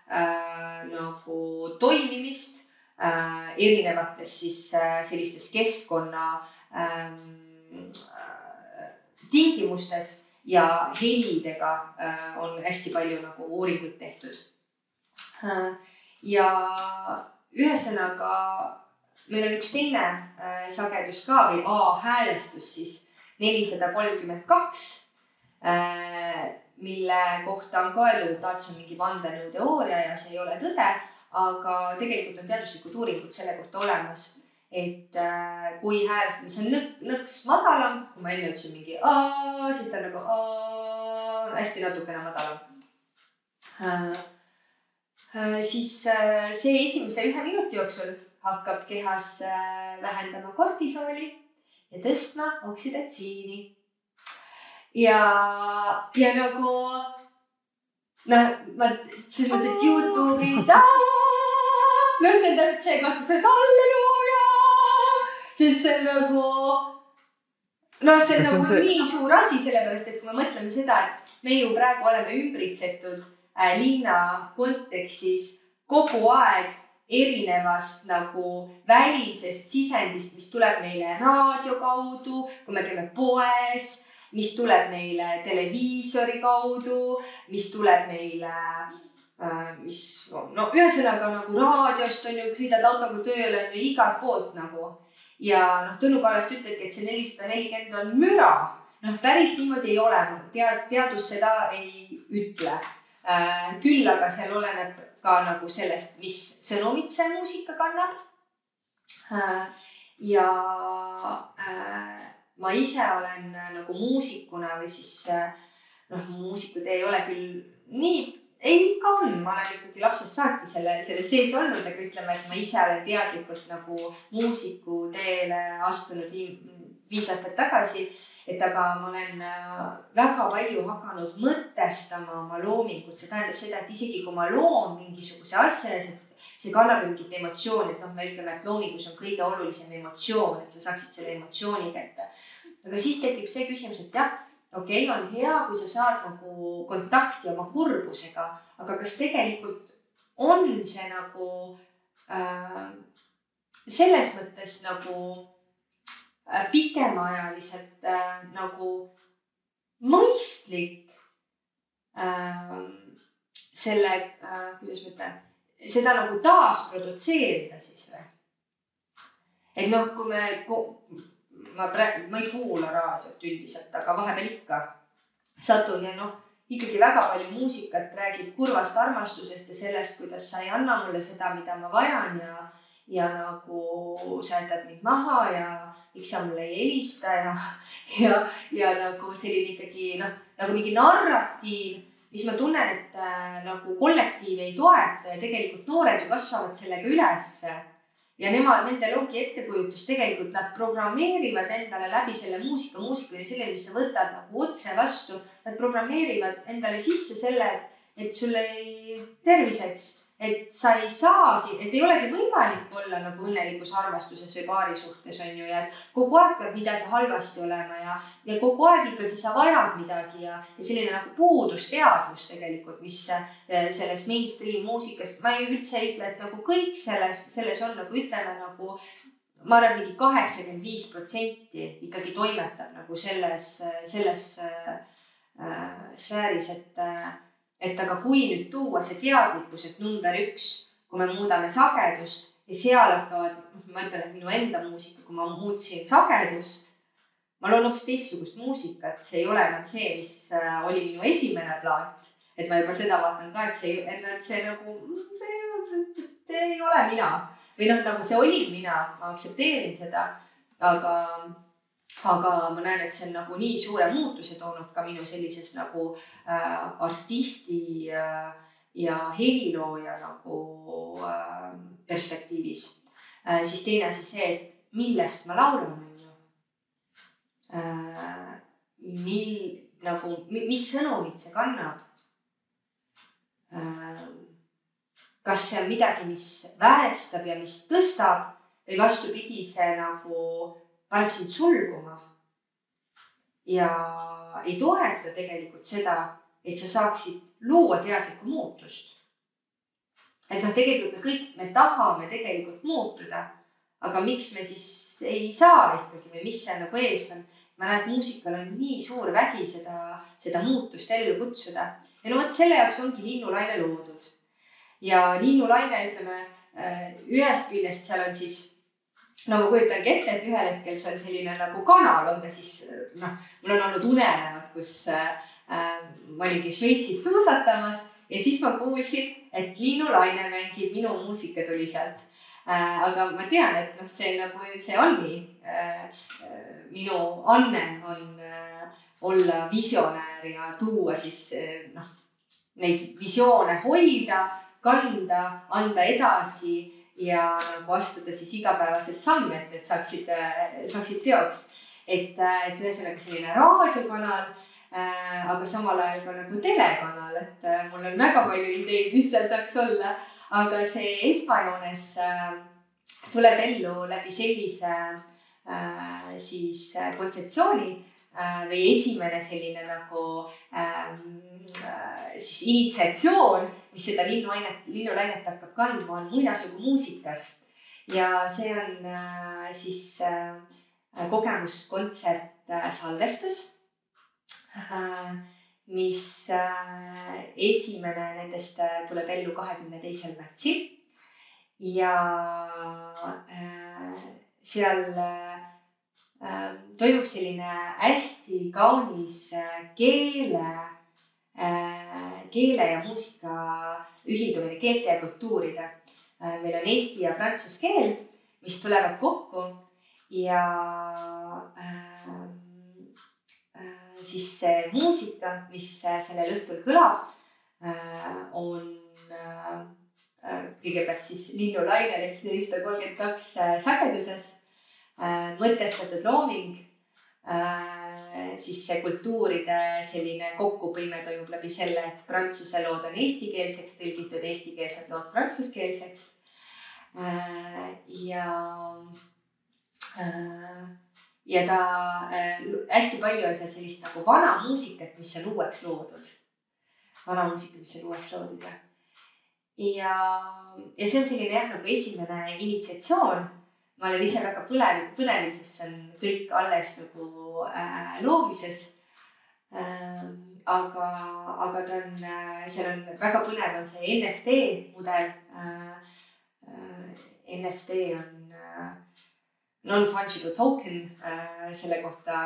äh, nagu toimimist äh, erinevates siis äh, sellistes keskkonna äh, tingimustes ja helidega äh, on hästi palju nagu uuringuid tehtud äh,. ja ühesõnaga meil on üks teine äh, sagedus ka või A-häälestus siis nelisada kolmkümmend kaks äh, mille kohta on ka öeldud, et aa, et see on mingi vandenõuteooria ja see ei ole tõde. aga tegelikult on teaduslikud uuringud selle kohta olemas, et äh, kui häälestada, see on nõk, nõks madalam, kui ma enne ütlesin mingi aa, siis ta on nagu aa, hästi natukene madalam äh,. Äh, siis äh, see esimese ühe minuti jooksul hakkab kehas äh, vähendama kortisooli ja tõstma oksidatsiini ja, ja nagu noh, ma selles mõttes, et Youtube'is. noh, see on täpselt see koht, kus sa oled halleluuja, sest see on nagu. noh, see on Kas nagu on see... nii suur asi, sellepärast et kui me mõtleme seda, et me ju praegu oleme ümbritsetud äh, linna kontekstis kogu aeg erinevast nagu välisest sisendist, mis tuleb meile raadio kaudu, kui me käime poes mis tuleb meile televiisori kaudu, mis tuleb meile äh, mis no ühesõnaga nagu raadiost on ju, sõidad autoga tööle on ju igalt poolt nagu. ja noh, Tõnu Kallaste ütlebki, et see nelisada nelikümmend on müra. noh, päris niimoodi ei ole, tead, teadus seda ei ütle äh,. küll aga seal oleneb ka nagu sellest, mis sõnumit see muusika kannab äh,. ja äh, ma ise olen äh, nagu muusikuna või siis noh, muusikud ei ole küll nii, ei ikka on, ma olen ikkagi lapsest saati selle, selle sees olnud, aga ütleme, et ma ise olen teadlikult nagu muusiku teele astunud viis aastat tagasi. Et aga ma olen äh, väga palju hakanud mõtestama oma loomingut, see tähendab seda, et isegi kui ma loon mingisuguse asja ja see see kannab mingit emotsiooni, et noh, me ütleme, et loomingus on kõige olulisem emotsioon, et sa saaksid selle emotsiooni kätte. aga siis tekib see küsimus, et jah, okei okay,, on hea, kui sa saad nagu kontakti oma kurbusega, aga kas tegelikult on see nagu äh, selles mõttes nagu pikemaajaliselt äh, nagu mõistlik äh, selle äh,, kuidas ma ütlen seda nagu taasprodutseerida siis või? et noh, kui me, ma praegu, ma ei kuula raadiot üldiselt, aga vahepeal ikka satun ja noh, ikkagi väga palju muusikat räägib kurvast armastusest ja sellest, kuidas sa ei anna mulle seda, mida ma vajan ja ja nagu sa jätad mind maha ja miks sa mulle ei helista ja, ja, ja nagu selline ikkagi noh, nagu mingi narratiiv mis ma tunnen, et äh, nagu kollektiiv ei toeta ja tegelikult noored ju kasvavad sellega ülesse ja nemad, nendel ongi ettekujutus, tegelikult nad programmeerivad endale läbi selle muusika, muusika oli selline, mis sa võtad nagu otse vastu. Nad programmeerivad endale sisse selle, et sul ei, terviseks et sa ei saagi, et ei olegi võimalik olla nagu õnnelikus armastuses või paari suhtes on ju ja et kogu aeg peab midagi halvasti olema ja, ja kogu aeg ikkagi sa vajad midagi ja, ja selline nagu puudusteadvus tegelikult, mis eh, selles mainstream muusikas, ma ei üldse ei ütle, et nagu kõik selles, selles on nagu ütleme nagu ma arvan, mingi kaheksakümmend viis protsenti ikkagi toimetab nagu selles, selles äh, sfääris, et äh, et aga kui nüüd tuua see teadlikkus, et number üks, kui me muudame sagedust ja seal hakkavad, noh, ma ütlen, et minu enda muusika, kui ma muutsin sagedust, ma loon hoopis teistsugust muusikat, see ei ole enam see, mis äh, oli minu esimene plaat. et ma juba seda vaatan ka, et see, et see nagu, see, see, see ei ole mina või noh, nagu see oli mina, ma aktsepteerin seda, aga aga ma näen, et see on nagu nii suure muutuse toonud ka minu sellises nagu äh, artisti äh, ja helilooja nagu äh, perspektiivis äh,. siis teine asi see, et millest ma laulan, on ju äh,. mil-, nagu, mis sõnumit see kannab äh,. kas see on midagi, mis väestab ja mis tõstab või vastupidi, see nagu paneb sind sulguma. ja ei toeta tegelikult seda, et sa saaksid luua teadlikku muutust. et noh, tegelikult me kõik, me tahame tegelikult muutuda, aga miks me siis ei saa ikkagi või mis see nagu ees on? ma näen, et muusikal on nii suur vägi seda, seda muutust ellu kutsuda ja no vot selle jaoks ongi Linnulaine loodud. ja Linnulaine, ütleme ühest küljest seal on siis no ma kujutangi ette, et ühel hetkel see on selline nagu kanal, on ta siis noh, mul on olnud unenäod, kus äh, ma olingi Šveitsis suusatamas ja siis ma kuulsin, et Liinu Laine mängib minu muusika tuli sealt äh,. aga ma tean, et noh, see nagu, see ongi äh, minu anne on äh, olla visionäär ja tuua siis äh, noh, neid visioone hoida, kanda, anda edasi ja nagu astuda siis igapäevaselt samme, et need saaksid, saaksid teoks. et, et ühesõnaga selline raadiokanal äh,, aga samal ajal ka nagu telekanal, et äh, mul on väga palju ideid, mis seal saaks olla. aga see esmajoones äh, tuleb ellu läbi sellise äh, siis äh, kontseptsiooni või esimene selline nagu ähm, äh, siis initsiatsioon mis seda linnuainet, linnulainet hakkab kandma, on muinaslugu muusikas. ja see on äh, siis äh, kogemuskontsert äh, salvestus äh,, mis äh, esimene nendest äh, tuleb ellu kahekümne teisel märtsil. ja äh, seal äh, toimub selline hästi kaunis äh, keele Äh, keele ja muusika ühildumine, keelte ja kultuuride. Äh, meil on eesti ja prantsuse keel, mis tulevad kokku ja äh, äh, siis see muusika, mis sellel õhtul kõlab äh,, on äh, kõigepealt siis linnulainel siis nelisada kolmkümmend kaks sageduses mõtestatud looming Äh, siis see kultuuride selline kokkupõime toimub läbi selle, et prantsuse lood on eestikeelseks tõlgitud, eestikeelsed lood prantsuskeelseks. Äh, ja, äh, ja ta, hästi palju on seal sellist nagu vana muusikat, mis on uueks loodud. vana muusika, mis on uueks loodud ja, ja, ja see on selline jah, nagu esimene initsiatsioon ma olen ise väga põlev, põnevil, sest see on kõik alles nagu äh, loomises ähm,. aga, aga ta on äh,, seal on väga põnev on see NFT mudel äh,. Äh, NFT on äh, non-fungible token äh, selle kohta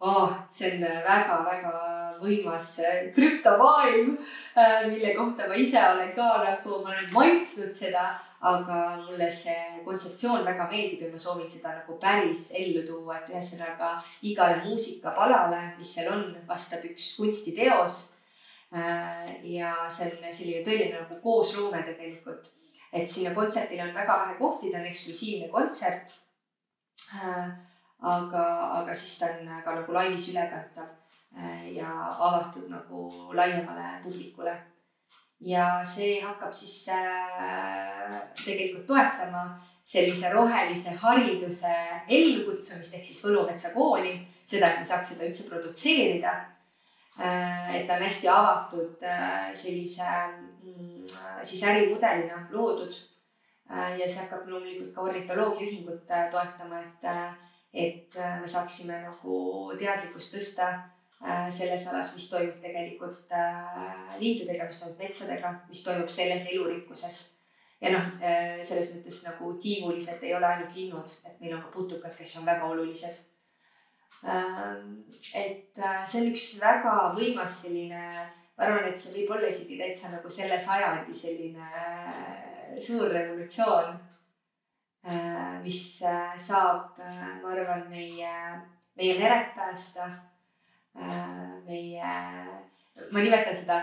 oh,. see on väga-väga võimas äh, krüptomaailm äh,, mille kohta ma ise olen ka nagu, ma olen maitsnud seda aga mulle see kontseptsioon väga meeldib ja ma soovin seda nagu päris ellu tuua, et ühesõnaga igale muusikapalale, mis seal on, vastab üks kunstiteos. ja see on selline tõeline nagu koosloome tegelikult, et sinna kontserdile on väga vähe kohti, ta on eksklusiivne kontsert. aga, aga siis ta on ka nagu laivis ülekantav ja avatud nagu laiemale publikule ja see hakkab siis äh, tegelikult toetama sellise rohelise hariduse ellukutsumist ehk siis Võlumetsa kooli, seda, et me saaks seda üldse produtseerida äh,. et ta on hästi avatud äh, sellise mm, siis ärimudelina loodud ja see hakkab loomulikult ka ornitoloogiaühingut toetama, et, et me saaksime nagu teadlikkust tõsta selles alas, mis toimub tegelikult äh, lindudega, mis toimub metsadega, mis toimub selles elurikkuses. ja noh, äh, selles mõttes nagu tiivulised ei ole ainult linnud, et meil on ka putukad, kes on väga olulised. Ähm, et see on üks väga võimas selline, ma arvan, et see võib olla isegi täitsa nagu selle sajandi selline suur revolutsioon. mis saab, ma arvan, meie, meie mered päästa Äh, meie, ma nimetan seda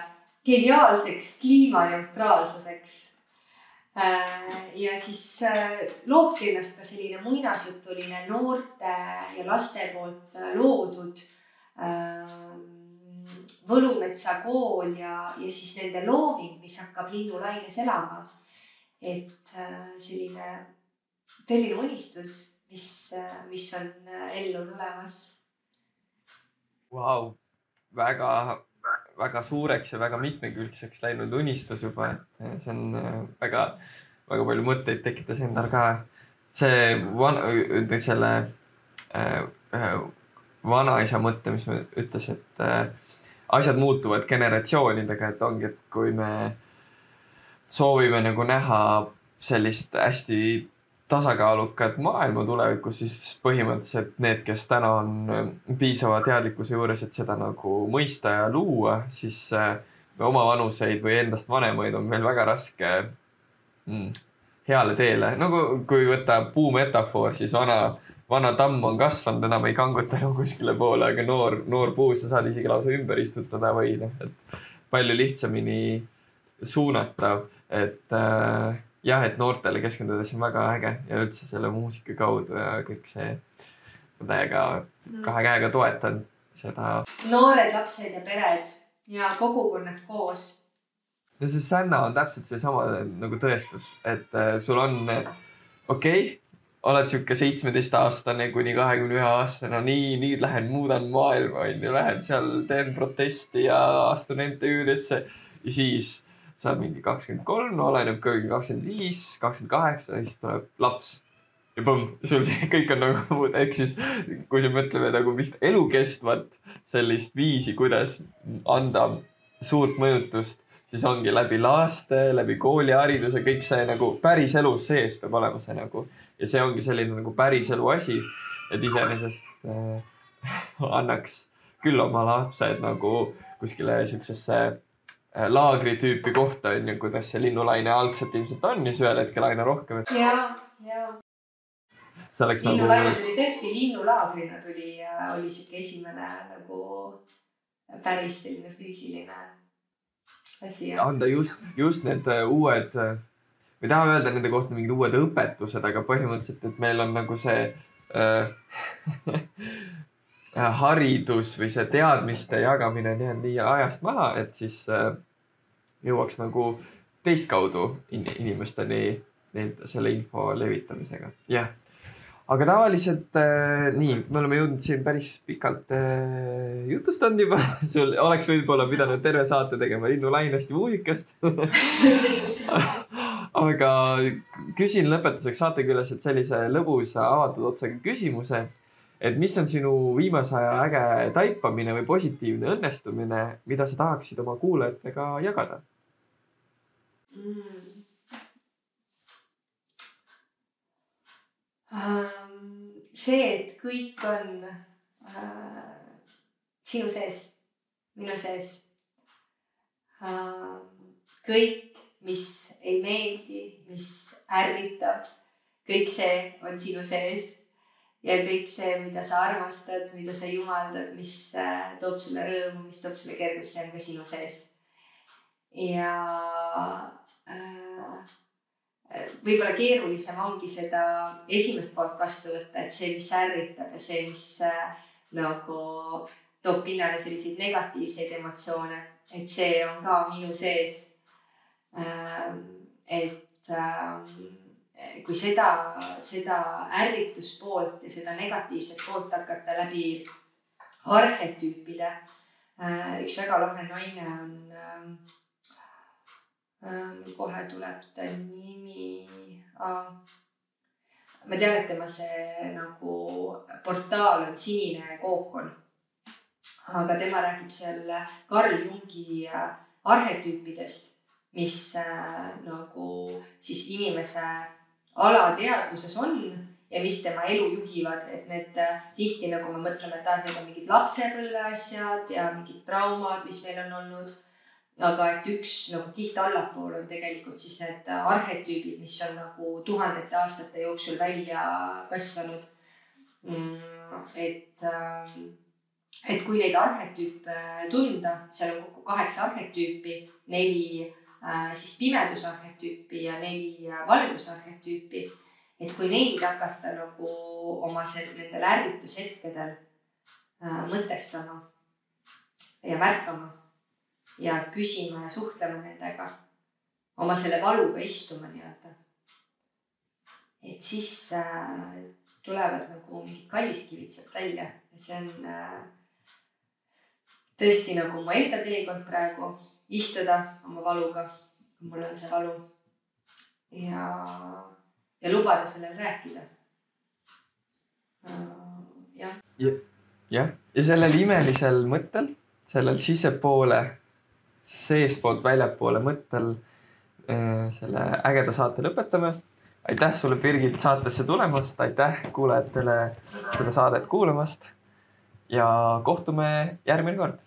geniaalseks kliimaneutraalsuseks. Äh, ja siis äh, loobki ennast ka selline muinasjutuline noorte ja laste poolt loodud Võlumetsa kool ja, ja siis nende looming, mis hakkab linnulaines elama. et selline tõeline unistus, mis, mis on ellu tulemas Vau, väga, väga suureks ja väga mitmekülgseks läinud unistus juba, et see on äh, väga, väga palju mõtteid tekitas endal ka. see van-, selle ühe vanaisa mõte, mis ütles, et asjad muutuvad generatsioonidega, et ongi, et kui me soovime nagu näha sellist hästi tasakaalukat maailma tulevikus, siis põhimõtteliselt need, kes täna on äh, piisava teadlikkuse juures, et seda nagu mõista ja luua, siis äh, omavanuseid või endast vanemaid on meil väga raske mm, heale teele. nagu kui võtta puu metafoor, siis vana, vana tamm on kasvanud, enam ei kanguta enam kuskile poole, aga noor, noor puu, sa saad isegi lausa ümber istutada või noh, et palju lihtsamini suunatav, et äh, jah, et noortele keskendudes on väga äge ja üldse selle muusika kaudu ja kõik see, ma täiega mm. kahe käega toetan seda. noored lapsed ja pered ja kogukonnad koos. no see Sänna on täpselt seesama nagu tõestus, et äh, sul on, okei okay, oled sihuke seitsmeteistaastane kuni kahekümne ühe aastane, nii, nüüd lähen muudan maailma, onju, lähen seal teen protesti ja astun MTÜ-desse ja siis saab mingi kakskümmend kolm, oleneb ka kakskümmend viis, kakskümmend kaheksa siis tuleb laps. ja põmm, sul see kõik on nagu, ehk siis kui me mõtleme nagu vist elukestvat sellist viisi, kuidas anda suurt mõjutust, siis ongi läbi laste, läbi koolihariduse, kõik see nagu päris elu sees peab olema see nagu ja see ongi selline nagu päris elu asi, et iseenesest äh, annaks küll oma lapsed nagu kuskile siuksesse Äh, laagri tüüpi kohta on ju, kuidas see linnulaine algselt ilmselt on ja siis ühel hetkel aina rohkem. ja, ja. nagu. linnulaine tuli tõesti linnulaagrina tuli ja oli sihuke esimene nagu päris selline füüsiline asi. anda just, just need äh, uued, äh, ma ei taha öelda nende kohta mingid uued õpetused, aga põhimõtteliselt, et meil on nagu see äh, haridus või see teadmiste jagamine on jäänud nii ajast maha, et siis äh, jõuaks nagu teistkaudu in inimesteni neid, selle info levitamisega. jah, aga tavaliselt äh, nii, me oleme jõudnud siin päris pikalt äh, jutustanud juba. Sul oleks võib-olla pidanud terve saate tegema linnulainest ja muusikast aga küsin lõpetuseks saatekülaselt sellise lõbusa avatud otsaga küsimuse et mis on sinu viimase aja äge taipamine või positiivne õnnestumine, mida sa tahaksid oma kuulajatega jagada mm.? See, et kõik on uh, sinu sees, minu sees uh,. kõik, mis ei meeldi, mis ärritab, kõik see on sinu sees ja kõik see, mida sa armastad, mida sa jumaldad, mis äh, toob sulle rõõmu, mis toob sulle kergust, see on ka sinu sees. ja äh, võib-olla keerulisem ongi seda esimest poolt vastu võtta, et see, mis ärritab ja see, mis äh, nagu toob pinnale selliseid negatiivseid emotsioone, et see on ka minu sees ähm,. et ähm, kui seda, seda ärrituspoolt ja seda negatiivset poolt hakata läbi arhetüüpide. Äh, üks väga lahe naine on ähm, ähm,, kohe tuleb ta nimi ma tean, et tema see nagu portaal on Sinine kookon. aga tema räägib seal Carl Jungi äh, arhetüüpidest, mis äh, nagu siis inimese alateadvuses on ja mis tema elu juhivad, et need äh, tihti nagu me mõtleme, et ah, need on mingid lapsepõlve asjad ja mingid traumad, mis meil on olnud. aga et üks nagu kiht allapool on tegelikult siis need arhetüübid, mis on nagu tuhandete aastate jooksul välja kasvanud mm,. et, ähm, et kui neid arhetüüpe tunda, seal on kokku kaheksa arhetüüpi, neli äh, siis pimedusarhetüüpi ja neli äh, valgusarhetüüpi et kui neid hakata nagu oma sel-, nendel ärritushetkedel äh, mõtestama ja märkama ja küsima ja suhtlema nendega, oma selle valuga istuma nii-öelda. et siis äh, tulevad nagu mingid kalliskivid sealt välja ja see on äh, tõesti nagu mu enda teekond praegu, istuda oma valuga, kui mul on see valu. ja ja lubada sellel rääkida. jah. jah, ja sellel imelisel mõttel, sellel sissepoole, seestpoolt väljapoole mõttel äh, selle ägeda saate lõpetame. aitäh sulle, Birgit, saatesse tulemast, aitäh kuulajatele seda saadet kuulamast. ja kohtume järgmine kord